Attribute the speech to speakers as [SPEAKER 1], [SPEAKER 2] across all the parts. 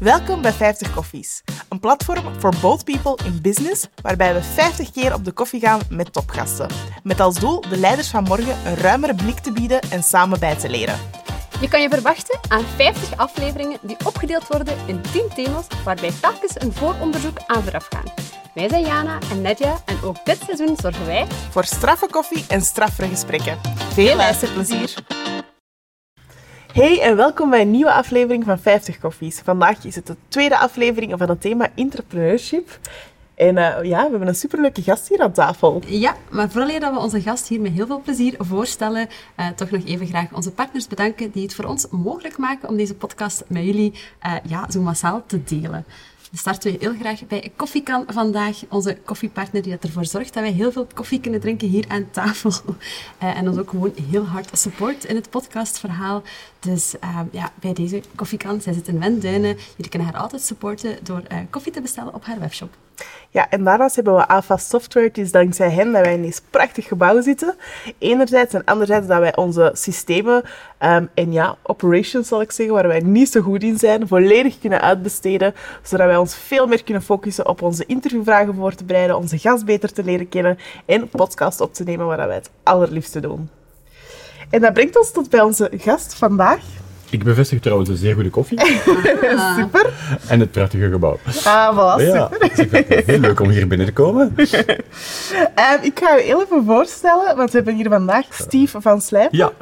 [SPEAKER 1] Welkom bij 50 Koffies, een platform voor both people in business, waarbij we 50 keer op de koffie gaan met topgasten. Met als doel de leiders van morgen een ruimere blik te bieden en samen bij te leren.
[SPEAKER 2] Je kan je verwachten aan 50 afleveringen die opgedeeld worden in 10 thema's, waarbij telkens een vooronderzoek aan vooraf gaan. Wij zijn Jana en Nedja en ook dit seizoen zorgen wij
[SPEAKER 1] Voor straffe koffie en straffere gesprekken. Veel luisterplezier! Hey en welkom bij een nieuwe aflevering van 50 Koffies. Vandaag is het de tweede aflevering van het thema entrepreneurship. En eh, ja, we hebben een superleuke gast hier aan tafel.
[SPEAKER 2] Ja, maar vooral dat we onze gast hier met heel veel plezier voorstellen, eh, toch nog even graag onze partners bedanken die het voor ons mogelijk maken om deze podcast met jullie eh, ja, zo massaal te delen. Dan starten we heel graag bij Koffiekan vandaag, onze koffiepartner die ervoor zorgt dat wij heel veel koffie kunnen drinken hier aan tafel. En ons ook gewoon heel hard support in het podcastverhaal. Dus eh, ja, bij deze Koffiekan, zij zit in Wenduinen. Jullie kunnen haar altijd supporten door eh, koffie te bestellen op haar webshop.
[SPEAKER 1] Ja, en daarnaast hebben we AFA Software. Het is dankzij hen dat wij in deze prachtig gebouw zitten. Enerzijds en anderzijds dat wij onze systemen ehm, en ja, operations zal ik zeggen, waar wij niet zo goed in zijn, volledig kunnen uitbesteden, zodat wij ons veel meer kunnen focussen op onze interviewvragen voor te bereiden, onze gast beter te leren kennen en podcast op te nemen, waar wij het allerliefste doen. En dat brengt ons tot bij onze gast vandaag.
[SPEAKER 3] Ik bevestig trouwens een zeer goede koffie
[SPEAKER 1] Super.
[SPEAKER 3] en het prachtige gebouw.
[SPEAKER 1] Ah, voilà,
[SPEAKER 3] Ja,
[SPEAKER 1] super.
[SPEAKER 3] heel leuk om hier binnen te komen.
[SPEAKER 1] Ehm, ik ga u heel even voorstellen, want we hebben hier vandaag Steve van Slijp.
[SPEAKER 3] Ja,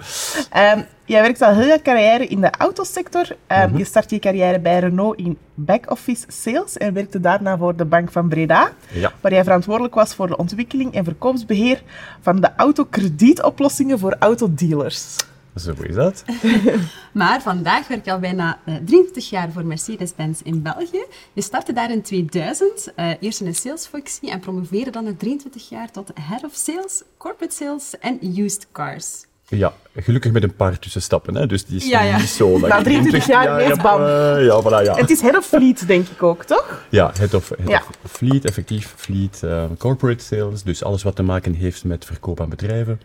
[SPEAKER 1] Ehm, jij werkt al heel je carrière in de autosector. Ehm,
[SPEAKER 3] Mhm.
[SPEAKER 1] Je start je carrière bij Renault in back-office sales en werkte daarna voor de Bank van Breda,
[SPEAKER 3] ja.
[SPEAKER 1] waar jij verantwoordelijk was voor de ontwikkeling en verkoopsbeheer van de autokredietoplossingen voor autodealers.
[SPEAKER 3] zo is dat.
[SPEAKER 2] Maar vandaag werk je al bijna eh, 23 jaar voor Mercedes-Benz in België. Je startte daar in 2000, eh, eerst in een salesfunctie en promoveerde dan na 23 jaar tot Head of Sales, Corporate Sales en Used Cars.
[SPEAKER 3] Ja, gelukkig met een paar tussenstappen, hè. dus die is
[SPEAKER 2] Ja, ja.
[SPEAKER 3] niet zo... dat
[SPEAKER 1] Na
[SPEAKER 3] je
[SPEAKER 1] 23 jaar ineens, bam.
[SPEAKER 3] eh, ja, voilà, ja.
[SPEAKER 1] Het is head of fleet, denk ik ook, toch?
[SPEAKER 3] Ja, head of, head
[SPEAKER 1] Ja.
[SPEAKER 3] of fleet, effectief fleet, eh, corporate sales, dus alles wat te maken heeft met verkoop aan bedrijven.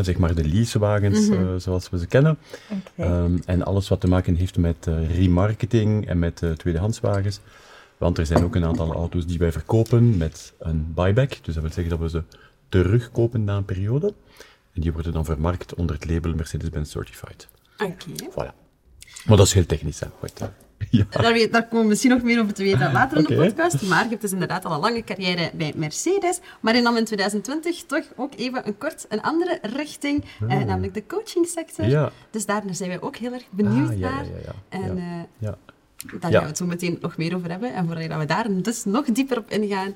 [SPEAKER 3] zeg maar de leasewagens, eh, zoals we ze kennen. Ehm, en alles wat te maken heeft met eh, remarketing en met eh, tweedehandswagens. Want er zijn ook een aantal auto's die wij verkopen met een buyback. Dus dat wil zeggen dat we ze terugkopen na een periode. En die worden dan vermarkt onder het label Mercedes-Benz Certified.
[SPEAKER 2] Oké.
[SPEAKER 3] Voilà. Maar dat is heel technisch, hè. Goed, hè. Ja.
[SPEAKER 2] Daar, weet- daar komen we misschien nog meer over te weten later in de podcast. Maar je hebt dus inderdaad al een lange carrière bij Mercedes. Maar je nam in 2020 toch ook even een kort een andere richting, eh, namelijk de coachingsector.
[SPEAKER 3] Ah. Ja.
[SPEAKER 2] Dus daar zijn wij ook heel erg benieuwd
[SPEAKER 3] Ah, ja,
[SPEAKER 2] naar. En
[SPEAKER 3] Ja.
[SPEAKER 2] daar gaan we het zo meteen nog meer over hebben. En voordat we daar dus nog dieper op ingaan,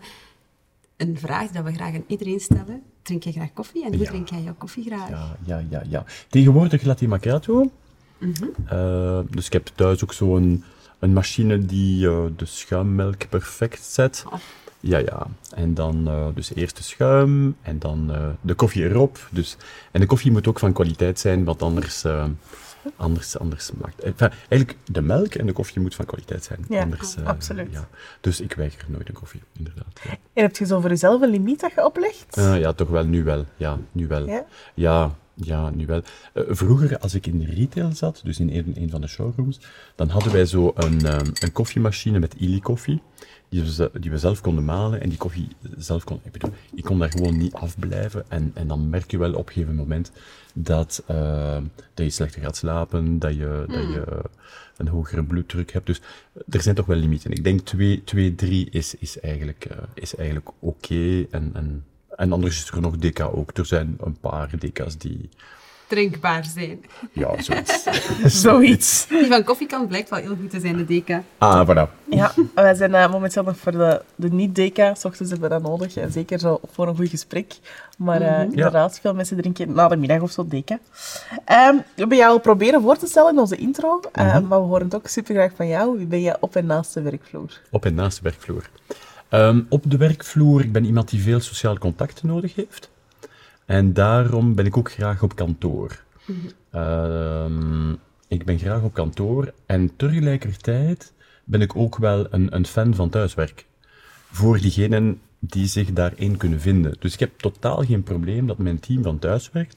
[SPEAKER 2] een vraag die we graag aan iedereen stellen. Drink je graag koffie? En hoe
[SPEAKER 3] Ja.
[SPEAKER 2] drink jij jouw koffie graag?
[SPEAKER 3] Ja, ja, ja, ja. Tegenwoordig latte macchiato. Eh, dus ik heb thuis ook zo'n een machine die eh, de schuimmelk perfect zet.
[SPEAKER 2] Oh.
[SPEAKER 3] Ja, ja. En dan eh, dus eerst de schuim en dan de koffie erop. Dus, en de koffie moet ook van kwaliteit zijn, want anders, anders, anders maakt... Enfin, eigenlijk, de melk en de koffie moet van kwaliteit zijn.
[SPEAKER 1] Ja,
[SPEAKER 3] anders, eh,
[SPEAKER 1] absoluut.
[SPEAKER 3] Ja. Dus ik weiger nooit een koffie, inderdaad. Ja.
[SPEAKER 1] En heb je zo voor jezelf een limiet dat je oplegt?
[SPEAKER 3] Eh, ja, toch wel, nu wel. Ja, nu wel.
[SPEAKER 1] Ja?
[SPEAKER 3] Ja, ja, nu wel. Eh, vroeger, als ik in de retail zat, dus in een, een van de showrooms, dan hadden wij zo een, een koffiemachine met Illy koffie, die we, die we zelf konden malen en die koffie zelf kon... Ik bedoel, ik kon daar gewoon niet afblijven en, en dan merk je wel op een gegeven moment dat, eh, dat je slechter gaat slapen, dat je, dat je een hogere bloeddruk hebt. Dus eh, er zijn toch wel limieten. Ik denk 2, 2 3 is, is eigenlijk, eh, is eigenlijk oké en... en en anders is er nog deca ook. Er zijn een paar deca's die...
[SPEAKER 2] Drinkbaar zijn.
[SPEAKER 3] Ja, zoiets.
[SPEAKER 1] Zoiets.
[SPEAKER 2] Die van Koffiekan blijkt wel heel goed te zijn, de deka.
[SPEAKER 3] ah, voilà.
[SPEAKER 1] Ja, wij zijn eh, momenteel nog voor de, de niet-deka. S ochtends hebben we dat nodig. En zeker zo voor een goed gesprek. Maar eh, inderdaad, veel mensen drinken na de middag of zo deka. Ehm, we hebben jou al proberen voor te stellen in onze intro. eh, Maar we horen het ook super graag van jou. Wie ben je op en naast de werkvloer?
[SPEAKER 3] Op en naast de werkvloer. Ehm, op de werkvloer, ik ben iemand die veel sociaal contact nodig heeft. En daarom ben ik ook graag op kantoor. Ehm, ik ben graag op kantoor en tegelijkertijd ben ik ook wel een, een fan van thuiswerk. Voor diegenen die zich daarin kunnen vinden. Dus ik heb totaal geen probleem dat mijn team van thuis werkt.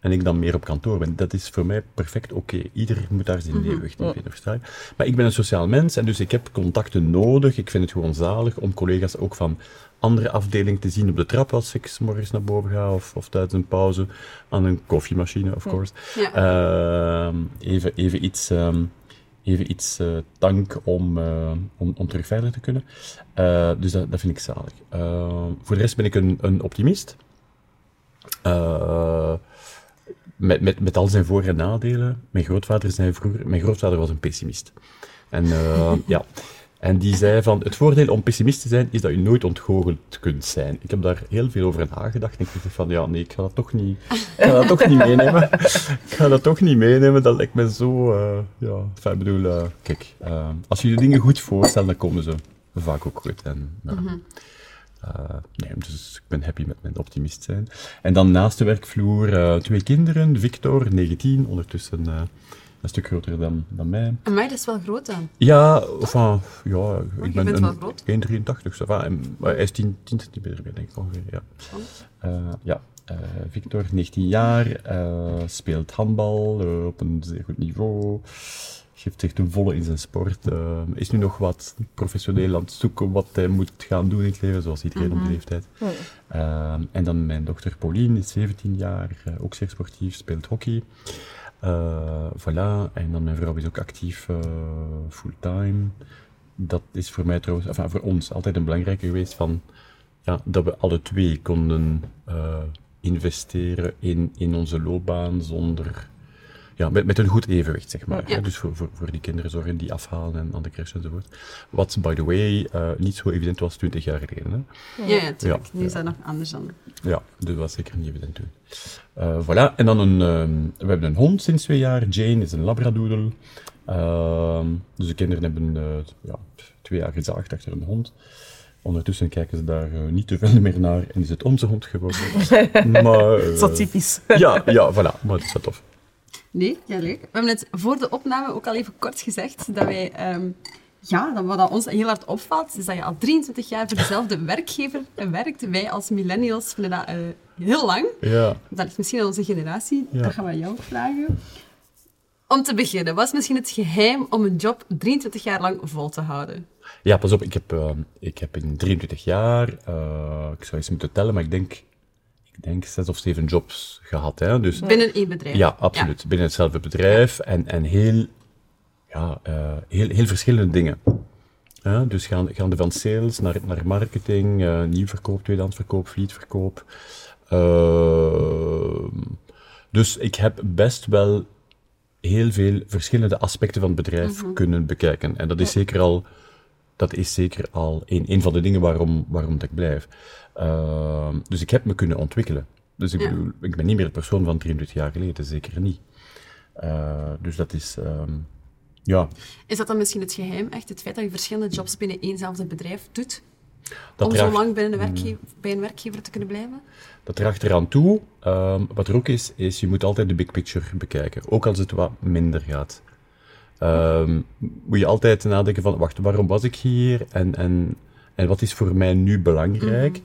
[SPEAKER 3] en ik dan meer op kantoor ben. Dat is voor mij perfect oké. Ieder moet daar zijn evenwicht in vinden. verstaan? Maar ik ben een sociaal mens en dus ik heb contacten nodig. Ik vind het gewoon zalig om collega's ook van andere afdelingen te zien op de trap als ik 's morgens naar boven ga of, of tijdens een pauze aan een koffiemachine, of course.
[SPEAKER 2] Ja.
[SPEAKER 3] Ehm, even, even iets, ehm, even iets eh, dank om, eh, om, om terug verder te kunnen. Eh, dus dat, dat vind ik zalig. Ehm, voor de rest ben ik een, een optimist. Met, met, met al zijn voor- en nadelen. Mijn grootvader, zei vroeger, mijn grootvader was een pessimist. En, ja. En die zei van, het voordeel om pessimist te zijn, is dat je nooit ontgoocheld kunt zijn. Ik heb daar heel veel over nagedacht. En ik dacht van, ja, nee, ik ga dat toch niet, ik ga dat toch niet meenemen. Ik ga dat toch niet meenemen. Dat lijkt me zo, eh, ja. Enfin, ik bedoel, eh, kijk, eh, als je de dingen goed voorstelt, dan komen ze vaak ook goed. En. Eh, nee, dus ik ben happy met mijn optimist zijn. En dan naast de werkvloer twee kinderen. Victor, 19, ondertussen een stuk groter dan, dan mij.
[SPEAKER 2] Amai, dat is wel groot dan.
[SPEAKER 3] Ja, enfin, ja, ik
[SPEAKER 2] je
[SPEAKER 3] ben een
[SPEAKER 2] groot.
[SPEAKER 3] 1,83. ça va. En, maar hij is 10, 10 centimeter meer, denk ik ongeveer. Ja, Eh, ja. eh, Victor, 19 jaar, eh, speelt handbal op een zeer goed niveau. Geeft zich ten volle in zijn sport. is nu nog wat professioneel aan het zoeken wat hij moet gaan doen in het leven, zoals iedereen op die leeftijd. Eh, en dan mijn dochter Pauline is 17 jaar, ook zeer sportief, speelt hockey. Eh, voilà. En dan mijn vrouw is ook actief eh, fulltime. Dat is voor mij trouwens, enfin, voor ons altijd een belangrijke geweest van ja, dat we alle twee konden eh, investeren in, in onze loopbaan zonder ja, met, met een goed evenwicht, zeg maar.
[SPEAKER 2] Ja.
[SPEAKER 3] Dus voor, voor, voor die kinderen zorgen die afhalen en aan de crash enzovoort. Wat, by the way, eh, niet zo evident was 20 jaar geleden. Hè.
[SPEAKER 2] Ja, ja, tuurlijk.
[SPEAKER 3] Ja,
[SPEAKER 2] Nu is dat nog anders dan.
[SPEAKER 3] Ja, dat was zeker niet evident toen. Eh, voilà, en dan een, ehm, we hebben een hond sinds twee jaar. Jane is een labradoodle. Ehm, dus de kinderen hebben eh, ja, twee jaar gezaagd achter een hond. Ondertussen kijken ze daar niet te veel meer naar en is het onze hond geworden. maar,
[SPEAKER 1] Zo typisch.
[SPEAKER 3] ja, ja, voilà, maar dat is wel tof.
[SPEAKER 2] Nee, ja, leuk. We hebben het voor de opname ook al even kort gezegd dat wij... ehm, ja, dat wat ons heel hard opvalt, is dat je al 23 jaar voor dezelfde werkgever werkt. Wij als millennials vinden dat eh, heel lang.
[SPEAKER 3] Ja.
[SPEAKER 2] Dat ligt misschien aan onze generatie.
[SPEAKER 3] Ja.
[SPEAKER 2] Dat gaan we jou vragen. Om te beginnen, wat is misschien het geheim om een job 23 jaar lang vol te houden?
[SPEAKER 3] Ja, pas op, ik heb, eh, ik heb in 23 jaar, eh, ik zou eens moeten tellen, maar ik denk, ik denk zes of zeven jobs gehad. Hè? Dus,
[SPEAKER 2] Binnen één bedrijf.
[SPEAKER 3] ja, absoluut. Binnen hetzelfde bedrijf en, en heel, ja, eh, heel, heel verschillende dingen. Ja, dus gaan, gaande van sales naar, naar marketing, eh nieuwverkoop, tweedehandsverkoop, fleetverkoop. Ehm, dus ik heb best wel heel veel verschillende aspecten van het bedrijf kunnen bekijken. En dat is zeker al, dat is zeker al een, een van de dingen waarom, waarom dat ik blijf. Ehm, dus ik heb me kunnen ontwikkelen. Dus ik
[SPEAKER 2] Ja.
[SPEAKER 3] bedoel, ik ben niet meer de persoon van 23 jaar geleden, zeker niet. Eh, dus dat is, ehm, ja,
[SPEAKER 2] Is dat dan misschien het geheim, echt? Het feit dat je verschillende jobs binnen éénzelfde bedrijf doet?
[SPEAKER 3] dat
[SPEAKER 2] om
[SPEAKER 3] draagt-
[SPEAKER 2] zo lang binnen een werkge- bij een werkgever te kunnen blijven?
[SPEAKER 3] Dat draagt eraan toe. Ehm, wat er ook is, is je moet altijd de big picture bekijken. Ook als het wat minder gaat. Ehm, moet je altijd nadenken van, wacht, waarom was ik hier? En, en, en wat is voor mij nu belangrijk?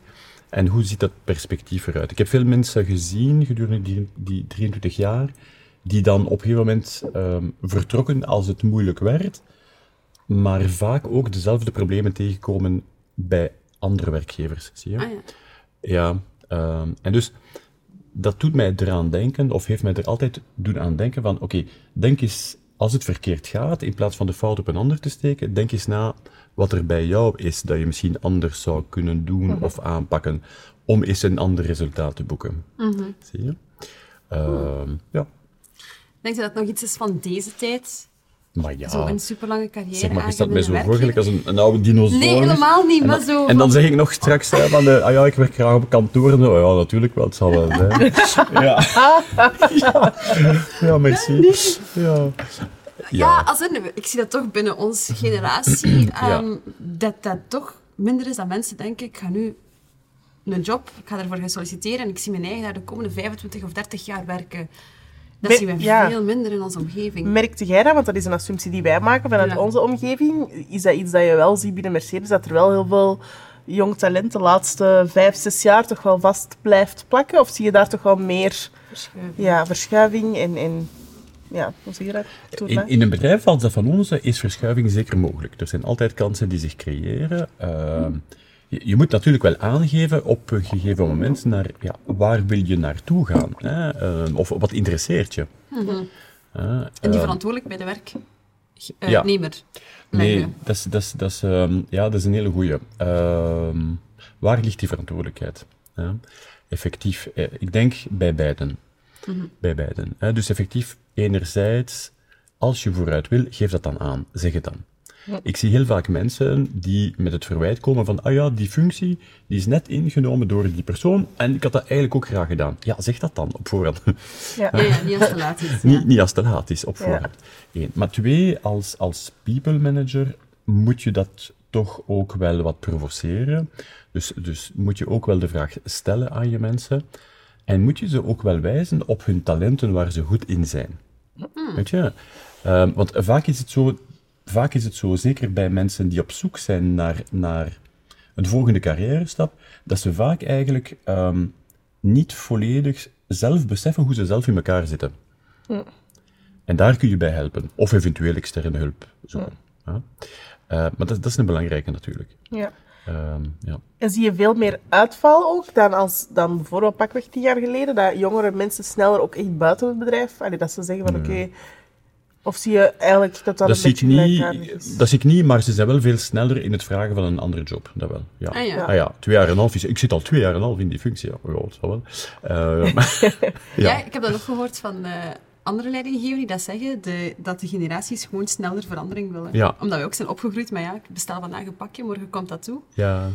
[SPEAKER 3] En hoe ziet dat perspectief eruit? Ik heb veel mensen gezien gedurende die, die 23 jaar, die dan op een gegeven moment ehm, vertrokken als het moeilijk werd, maar vaak ook dezelfde problemen tegenkomen bij andere werkgevers. Zie je?
[SPEAKER 2] Ah ja.
[SPEAKER 3] Ja, ehm, en dus dat doet mij eraan denken, of heeft mij er altijd doen aan denken van, oké, denk eens, als het verkeerd gaat, in plaats van de fout op een ander te steken, denk eens na wat er bij jou is dat je misschien anders zou kunnen doen of aanpakken, om eens een ander resultaat te boeken. Zie je? Ehm, ja,
[SPEAKER 2] Denk je dat het nog iets is van deze tijd?
[SPEAKER 3] Maar ja,
[SPEAKER 2] Zo een superlange carrière
[SPEAKER 3] zeg maar,
[SPEAKER 2] aangaan
[SPEAKER 3] staat mij zo
[SPEAKER 2] binnen
[SPEAKER 3] voor,
[SPEAKER 2] een
[SPEAKER 3] gelijk als een, een oude dinosaurus.
[SPEAKER 2] Nee, helemaal niet,
[SPEAKER 3] En
[SPEAKER 2] maar
[SPEAKER 3] dan,
[SPEAKER 2] zo...
[SPEAKER 3] en dan
[SPEAKER 2] van-
[SPEAKER 3] zeg ik nog straks hè, van, de, ah ja, ik werk graag op kantoor. En zo, ja, natuurlijk wel, het zal wel zijn. ja. ja. Ja, merci. Ja.
[SPEAKER 2] Ja, als in, ik zie dat toch binnen onze generatie, ehm, dat dat toch minder is dat mensen denken, ik ga nu een job, ik ga ervoor gaan solliciteren en ik zie mijn eigen daar de komende 25 of 30 jaar werken. Dat zien we
[SPEAKER 1] ja.
[SPEAKER 2] veel minder in onze omgeving.
[SPEAKER 1] Merkte jij dat? Want dat is een assumptie die wij maken vanuit
[SPEAKER 2] Ja.
[SPEAKER 1] onze omgeving. Is dat iets dat je wel ziet binnen Mercedes? Dat er wel heel veel jong talent de laatste vijf, zes jaar toch wel vast blijft plakken? Of zie je daar toch wel meer
[SPEAKER 2] Verschuiving.
[SPEAKER 1] ja, verschuiving en, en ja, hoe zie je dat?
[SPEAKER 3] In, in een bedrijf als dat van ons is verschuiving zeker mogelijk. Er zijn altijd kansen die zich creëren. Ehm, je moet natuurlijk wel aangeven op een gegeven moment naar ja, waar wil je naartoe gaan. Hè? Ehm, of wat interesseert je.
[SPEAKER 2] Mhm. En die
[SPEAKER 3] Ehm,
[SPEAKER 2] verantwoordelijk bij de werknemer
[SPEAKER 3] Nee, dat is, dat is, dat is, ehm, ja, dat is een hele goeie. Ehm, waar ligt die verantwoordelijkheid? hè? Effectief, eh, ik denk bij beiden. Bij beiden. hè. Dus effectief, enerzijds, als je vooruit wil, geef dat dan aan. Zeg het dan. Ik zie heel vaak mensen die met het verwijt komen van, ah ja, die functie, die is net ingenomen door die persoon en ik had dat eigenlijk ook graag gedaan. Ja, zeg dat dan op voorhand.
[SPEAKER 1] Ja.
[SPEAKER 2] Ja, niet als te laat is. ja.
[SPEAKER 3] Niet, niet als te laat is, op
[SPEAKER 1] Ja.
[SPEAKER 3] voorhand. Eén. Maar twee, als, als people manager moet je dat toch ook wel wat provoceren. Dus, dus moet je ook wel de vraag stellen aan je mensen. En moet je ze ook wel wijzen op hun talenten waar ze goed in zijn. Weet je? Ehm, want vaak is, het zo, vaak is het zo, zeker bij mensen die op zoek zijn naar, naar een volgende carrière stap, dat ze vaak eigenlijk ehm, niet volledig zelf beseffen hoe ze zelf in elkaar zitten. En daar kun je bij helpen. Of eventueel externe hulp zoeken. Ja. Eh, maar dat, dat is een belangrijke natuurlijk.
[SPEAKER 1] Ja.
[SPEAKER 3] Ehm, ja.
[SPEAKER 1] En zie je veel meer uitval ook dan, als, dan bijvoorbeeld pakweg tien jaar geleden? Dat jongere mensen sneller ook echt buiten het bedrijf, allee, dat ze zeggen van oké... Of zie je eigenlijk dat dat,
[SPEAKER 3] Dat,
[SPEAKER 1] een
[SPEAKER 3] zie ik
[SPEAKER 1] beetje
[SPEAKER 3] niet,
[SPEAKER 1] is?
[SPEAKER 3] dat zie ik niet, maar ze zijn wel veel sneller in het vragen van een andere job. Dat wel. Ja.
[SPEAKER 2] Ah, ja.
[SPEAKER 3] Ah ja, twee jaar en een half. is- Ik zit al twee jaar en een half in die functie. Ja, ja dat wel. Eh,
[SPEAKER 2] Ja.
[SPEAKER 3] ja.
[SPEAKER 2] ik heb dat ook gehoord van eh, andere leidinggevenden die dat zeggen, de, dat de generaties gewoon sneller verandering willen.
[SPEAKER 3] Ja.
[SPEAKER 2] Omdat wij ook zijn opgegroeid met, ja, ik bestel vandaag een pakje, morgen komt dat toe.
[SPEAKER 3] ja.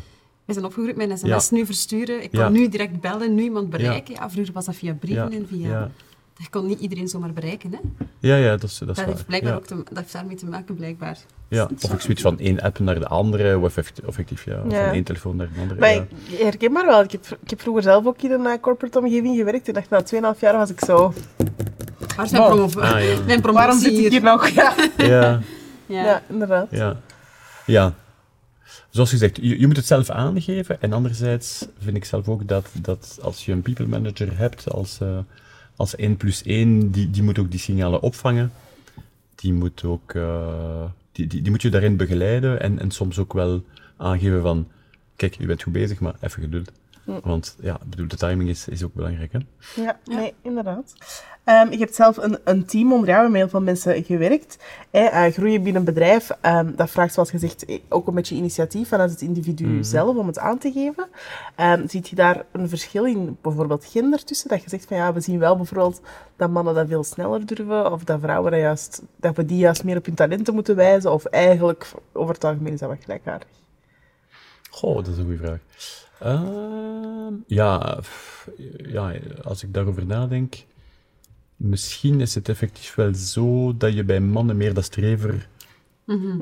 [SPEAKER 2] We zijn opgegroeid met een sms
[SPEAKER 3] Ja.
[SPEAKER 2] nu versturen, ik kan
[SPEAKER 3] Ja.
[SPEAKER 2] nu direct bellen, nu iemand bereiken. Ja. vroeger was dat via brieven
[SPEAKER 3] Ja.
[SPEAKER 2] en via... Je kon niet iedereen zomaar bereiken, hè.
[SPEAKER 3] Ja, ja, dat is, dat is
[SPEAKER 2] Dat
[SPEAKER 3] waar.
[SPEAKER 2] heeft, blijkbaar
[SPEAKER 3] ja.
[SPEAKER 2] ook te, dat heeft daarmee te maken, blijkbaar.
[SPEAKER 3] Ja, of ik switch van één app naar de andere, of effect- effectief, ja,
[SPEAKER 1] Ja.
[SPEAKER 3] van één telefoon naar de andere.
[SPEAKER 1] Maar
[SPEAKER 3] ja.
[SPEAKER 1] ik herken maar wel. Ik heb, ik heb vroeger zelf ook in een eh, corporate omgeving gewerkt. En dacht, na 2,5 jaar was ik zo...
[SPEAKER 2] Waar mijn,
[SPEAKER 1] Wow.
[SPEAKER 3] Ah, ja.
[SPEAKER 2] mijn promotie
[SPEAKER 1] Waarom zit ik hier nog? Ja,
[SPEAKER 3] Ja,
[SPEAKER 2] Ja.
[SPEAKER 1] ja inderdaad.
[SPEAKER 3] ja. Ja. Zoals gezegd, je, je moet het zelf aangeven. En anderzijds vind ik zelf ook dat, dat als je een people manager hebt als, eh, als 1 plus 1, die, die moet ook die signalen opvangen. Die moet, ook, eh, die, die, moet je daarin begeleiden en, en soms ook wel aangeven van, kijk, je bent goed bezig, maar even geduld. Want ja, bedoel, de timing is, is ook belangrijk, hè?
[SPEAKER 1] Ja, nee, inderdaad. Ehm, je hebt zelf een, een team onder jou, met heel veel mensen gewerkt. Hè, eh, groeien binnen een bedrijf, ehm, dat vraagt zoals gezegd eh, ook een beetje initiatief vanuit het individu zelf om het aan te geven. Ehm, ziet je daar een verschil in bijvoorbeeld gender tussen? Dat je zegt van ja, we zien wel bijvoorbeeld dat mannen dat veel sneller durven, of dat vrouwen dat, juist, dat we die juist meer op hun talenten moeten wijzen, of eigenlijk over het algemeen is dat wat gelijkaardig.
[SPEAKER 3] Goh, dat is een goede vraag. Ehm, ja, pff, ja, als ik daarover nadenk, misschien is het effectief wel zo dat je bij mannen meer dat strever,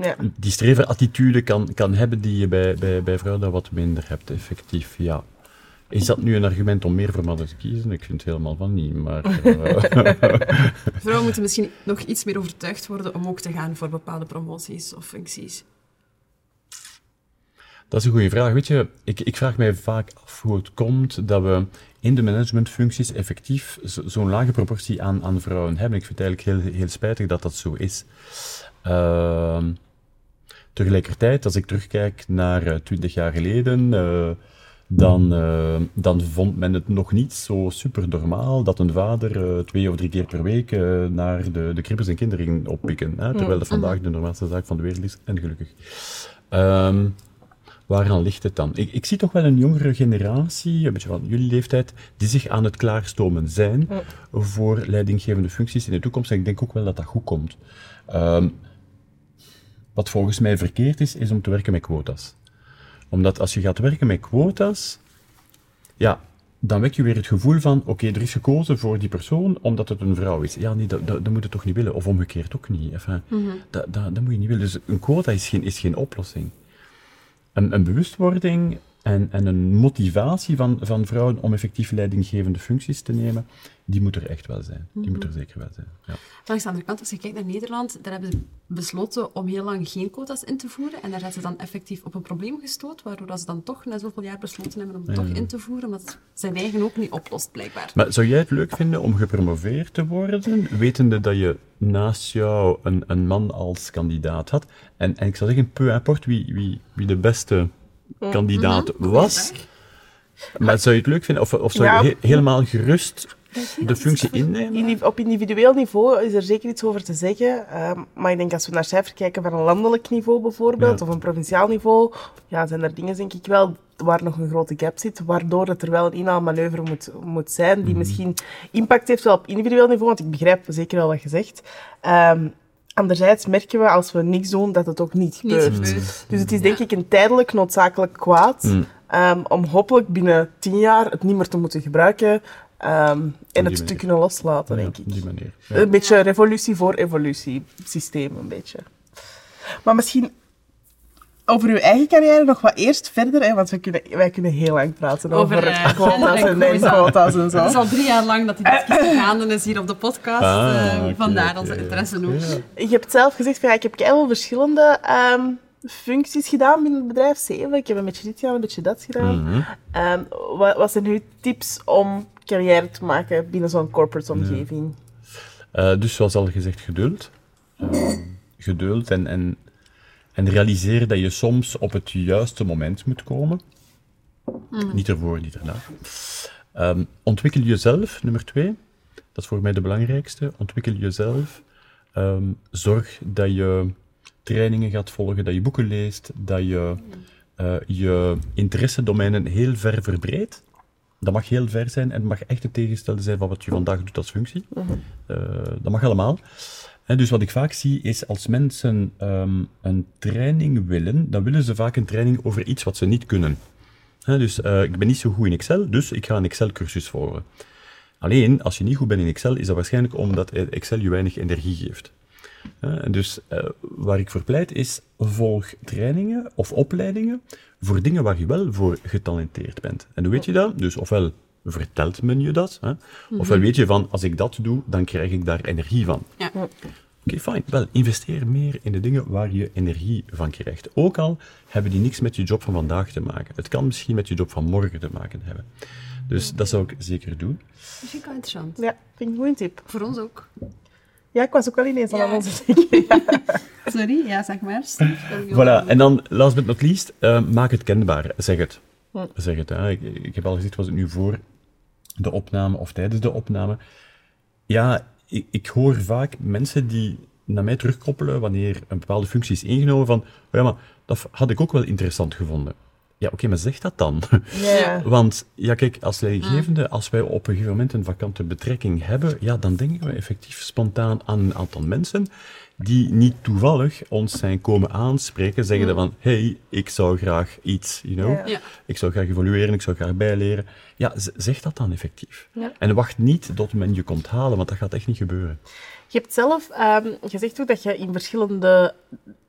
[SPEAKER 1] Ja.
[SPEAKER 3] die strever-attitude kan, kan hebben die je bij, bij, bij vrouwen dat wat minder hebt, effectief, ja. Is dat nu een argument om meer voor mannen te kiezen? Ik vind het helemaal van niet, maar... eh,
[SPEAKER 2] Vrouwen moeten misschien nog iets meer overtuigd worden om ook te gaan voor bepaalde promoties of functies.
[SPEAKER 3] Dat is een goede vraag. Weet je, ik, ik vraag mij vaak af hoe het komt dat we in de managementfuncties effectief zo- zo'n lage proportie aan, aan vrouwen hebben. Ik vind het eigenlijk heel, heel spijtig dat dat zo is. Ehm, tegelijkertijd, als ik terugkijk naar twintig jaar geleden, eh, dan, eh, dan vond men het nog niet zo super normaal dat een vader eh, twee of drie keer per week eh, naar de, de krippers en kinderen ging oppikken. Hè, terwijl dat vandaag de normaalste zaak van de wereld is, en gelukkig. Ehm, Waaraan ligt het dan? Ik, ik zie toch wel een jongere generatie, een beetje van jullie leeftijd, die zich aan het klaarstomen zijn voor leidinggevende functies in de toekomst. En ik denk ook wel dat dat goed komt. Ehm, wat volgens mij verkeerd is, is om te werken met quota's. Omdat als je gaat werken met quota's, ja, dan wek je weer het gevoel van, oké, er is gekozen voor die persoon omdat het een vrouw is. Ja, nee, dat, dat, dat moet je toch niet willen. Of omgekeerd ook niet. Enfin, dat, dat, dat moet je niet willen. Dus een quota is geen, is geen oplossing. Een, bewustwording En, en een motivatie van, van vrouwen om effectief leidinggevende functies te nemen, die moet er echt wel zijn. Die moet er zeker wel zijn. Ja.
[SPEAKER 2] Langs de andere kant, als je kijkt naar Nederland, daar hebben ze besloten om heel lang geen quota's in te voeren. En daar zijn ze dan effectief op een probleem gestoot, waardoor ze dan toch na zoveel jaar besloten hebben om het toch in te voeren, omdat het zijn eigen ook niet oplost, blijkbaar.
[SPEAKER 3] Maar zou jij het leuk vinden om gepromoveerd te worden, wetende dat je naast jou een, een man als kandidaat had? En, en ik zou zeggen, peu importe wie, wie, wie de beste kandidaat was. Maar zou je het leuk vinden, of, of zou je he- helemaal gerust de functie innemen?
[SPEAKER 1] Op individueel niveau is er zeker iets over te zeggen. ehm, maar ik denk als we naar cijfers kijken van een landelijk niveau bijvoorbeeld,
[SPEAKER 3] Ja.
[SPEAKER 1] of een provinciaal niveau, ja, zijn er dingen denk ik wel waar nog een grote gap zit, waardoor het er wel een inhaalmanoeuvre moet, moet zijn, die misschien impact heeft wel op individueel niveau, want ik begrijp zeker wel wat je zegt. Ehm, anderzijds merken we als we niks doen dat het ook niet
[SPEAKER 2] Niet
[SPEAKER 1] gebeurt. Dus het is denk ik een tijdelijk noodzakelijk kwaad.
[SPEAKER 3] Mm.
[SPEAKER 1] ehm, om hopelijk binnen tien jaar het niet meer te moeten gebruiken. ehm, en het
[SPEAKER 3] manier.
[SPEAKER 1] te kunnen loslaten,
[SPEAKER 3] Ja,
[SPEAKER 1] denk ik.
[SPEAKER 3] op die manier. Ja.
[SPEAKER 1] Een beetje revolutie voor evolutie systeem, een beetje. Maar misschien over uw eigen carrière nog wat eerst verder, hè, want wij kunnen, wij kunnen heel lang praten over,
[SPEAKER 2] Over, eh,
[SPEAKER 1] quota's en, quota's en zo.
[SPEAKER 2] Het is al drie jaar lang dat die discussie gaande is hier op de podcast.
[SPEAKER 3] Ah,
[SPEAKER 2] eh, vandaar onze interesse ook.
[SPEAKER 3] Ja.
[SPEAKER 1] Je hebt zelf gezegd, van, ja, ik heb wel verschillende ehm, functies gedaan binnen het bedrijf. Zeven. Ik heb een beetje dit gedaan, een beetje dat gedaan.
[SPEAKER 3] Mhm.
[SPEAKER 1] Ehm, wat, wat zijn uw tips om carrière te maken binnen zo'n corporate omgeving?
[SPEAKER 3] Eh, dus zoals al gezegd, geduld. Eh, geduld en, en, en realiseer dat je soms op het juiste moment moet komen. Niet ervoor, niet erna. Ehm, ontwikkel jezelf, nummer twee. Dat is voor mij de belangrijkste. Ontwikkel jezelf. Ehm, zorg dat je trainingen gaat volgen, dat je boeken leest, dat je eh, je interessedomeinen heel ver verbreedt. Dat mag heel ver zijn en het mag echt het tegenstelde zijn van wat je vandaag doet als functie. Eh, dat mag allemaal. Dus wat ik vaak zie is als mensen ehm, een training willen, dan willen ze vaak een training over iets wat ze niet kunnen. Hè, dus eh, ik ben niet zo goed in Excel, dus ik ga een Excel-cursus volgen. Alleen, als je niet goed bent in Excel, is dat waarschijnlijk omdat Excel je weinig energie geeft. Dus eh, waar ik voor pleit is, volg trainingen of opleidingen voor dingen waar je wel voor getalenteerd bent. En hoe weet je dat? Dus ofwel vertelt men je dat, hè, ofwel weet je van, als ik dat doe, dan krijg ik daar energie van.
[SPEAKER 2] Ja.
[SPEAKER 3] Oké, fijn. Wel, investeer meer in de dingen waar je energie van krijgt. Ook al hebben die niks met je job van vandaag te maken. Het kan misschien met je job van morgen te maken hebben. Dus dat zou ik zeker doen.
[SPEAKER 2] Dat vind ik wel interessant.
[SPEAKER 1] Ja, vind ik een goede tip.
[SPEAKER 2] Voor ons ook.
[SPEAKER 1] Ja, ik was ook wel ineens
[SPEAKER 2] Ja.
[SPEAKER 1] aan onze. Ja.
[SPEAKER 2] Sorry, ja, zeg maar.
[SPEAKER 3] Voilà, en dan, last but not least, eh, maak het kenbaar. Zeg het. Zeg het. Hè. Ik, ik heb al gezegd, was het nu voor de opname of tijdens de opname? Ja, ik, ik hoor vaak mensen die naar mij terugkoppelen wanneer een bepaalde functie is ingenomen van, oh ja, maar dat had ik ook wel interessant gevonden. Ja, oké, maar zeg dat dan.
[SPEAKER 1] Ja.
[SPEAKER 3] Want, ja, kijk, als leidinggevende, als wij op een gegeven moment een vakante betrekking hebben, ja, dan denken we effectief spontaan aan een aantal mensen die niet toevallig ons zijn komen aanspreken, zeggen dan van, hey, ik zou graag iets, you know, ik zou graag evolueren, ik zou graag bijleren. Ja, zeg dat dan effectief.
[SPEAKER 1] Ja.
[SPEAKER 3] En wacht niet tot men je komt halen, want dat gaat echt niet gebeuren.
[SPEAKER 1] Je hebt zelf ehm, gezegd ook dat je in verschillende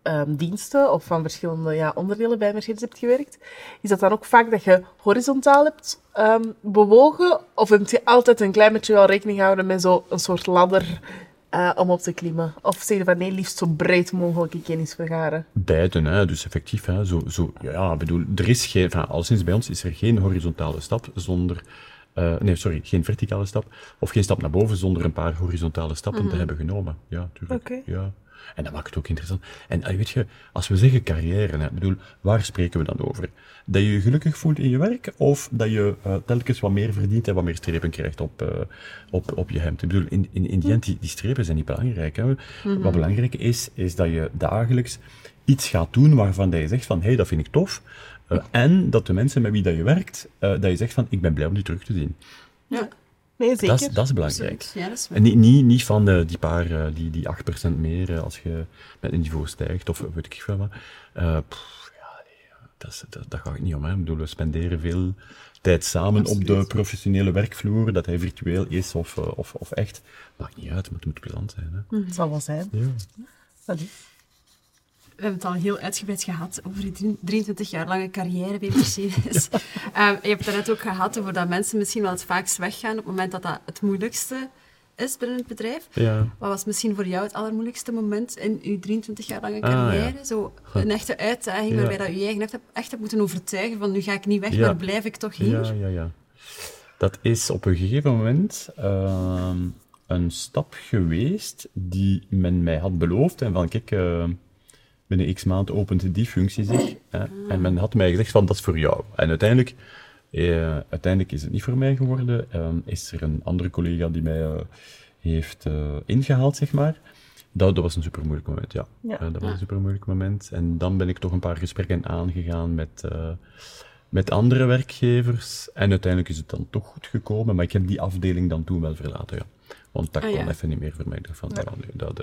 [SPEAKER 1] ehm, diensten of van verschillende ja, onderdelen bij Mercedes hebt gewerkt. Is dat dan ook vaak dat je horizontaal hebt ehm, bewogen? Of heb je altijd een klein beetje wel rekening gehouden met zo'n soort ladder eh, om op te klimmen? Of zeg je van nee, liefst zo breed mogelijke kennis vergaren?
[SPEAKER 3] Beiden, hè, dus effectief. Hè, zo, zo, ja, ik bedoel, er is geen, al sinds bij ons is er geen horizontale stap zonder. eh, nee, sorry, geen verticale stap. Of geen stap naar boven zonder een paar horizontale stappen te hebben genomen. Ja, tuurlijk. Ja. En dat maakt het ook interessant. En eh, weet je, als we zeggen carrière, hè, bedoel, waar spreken we dan over? Dat je je gelukkig voelt in je werk, of dat je eh, telkens wat meer verdient en wat meer strepen krijgt op, eh, op, op je hemd? Ik bedoel, in, in, in die end, die, die strepen zijn niet belangrijk. Hè. Wat belangrijk is, is dat je dagelijks iets gaat doen waarvan dat je zegt van, hé, hey, dat vind ik tof. En dat de mensen met wie dat je werkt, dat je zegt van, ik ben blij om die terug te zien.
[SPEAKER 2] Ja,
[SPEAKER 1] Nee, zeker.
[SPEAKER 3] Dat is, dat is belangrijk.
[SPEAKER 2] absoluut. Ja, dat is waar.
[SPEAKER 3] En niet, niet, niet van eh, die paar, eh, die, die 8% meer eh, als je met een niveau stijgt, of weet ik veel wat. Eh, pff, ja, nee, dat, is, dat, dat gaat het niet om. Hè. Ik bedoel, we spenderen veel tijd samen op de professionele werkvloer, dat hij virtueel is of, of, of echt. Maakt niet uit, maar het moet plezant zijn. Hè.
[SPEAKER 1] Het zal wel zijn.
[SPEAKER 3] Ja.
[SPEAKER 1] Allee.
[SPEAKER 2] We hebben het al heel uitgebreid gehad over je 23 jaar lange carrière bij Mercedes. um, je hebt het net ook gehad over dat mensen misschien wel het vaakst weggaan op het moment dat dat het moeilijkste is binnen het bedrijf.
[SPEAKER 3] Ja.
[SPEAKER 2] Wat was misschien voor jou het allermoeilijkste moment in je 23 jaar lange
[SPEAKER 3] Ah,
[SPEAKER 2] carrière?
[SPEAKER 3] ja.
[SPEAKER 2] Zo een echte uitdaging
[SPEAKER 3] Ja.
[SPEAKER 2] waarbij dat je je eigen echt hebt, echt hebt moeten overtuigen van nu ga ik niet weg,
[SPEAKER 3] Ja.
[SPEAKER 2] maar blijf ik toch hier?
[SPEAKER 3] Ja, ja, ja. Dat is op een gegeven moment ehm, een stap geweest die men mij had beloofd. En van, kijk, eh, binnen x maand opent die functie zich. Hè, en men had mij gezegd van, dat is voor jou. En uiteindelijk, eh, uiteindelijk is het niet voor mij geworden. Ehm, is er een andere collega die mij eh, heeft eh, ingehaald, zeg maar. Dat, dat was een super moeilijk moment, ja.
[SPEAKER 1] Ja.
[SPEAKER 3] Dat was een super moeilijk moment. En dan ben ik toch een paar gesprekken aangegaan met, met andere werkgevers. En uiteindelijk is het dan toch goed gekomen. Maar ik heb die afdeling dan toen wel verlaten, ja. Want dat
[SPEAKER 2] Ah,
[SPEAKER 3] kon
[SPEAKER 2] ja.
[SPEAKER 3] even niet meer voor mij. Ik dacht van, ja, dat,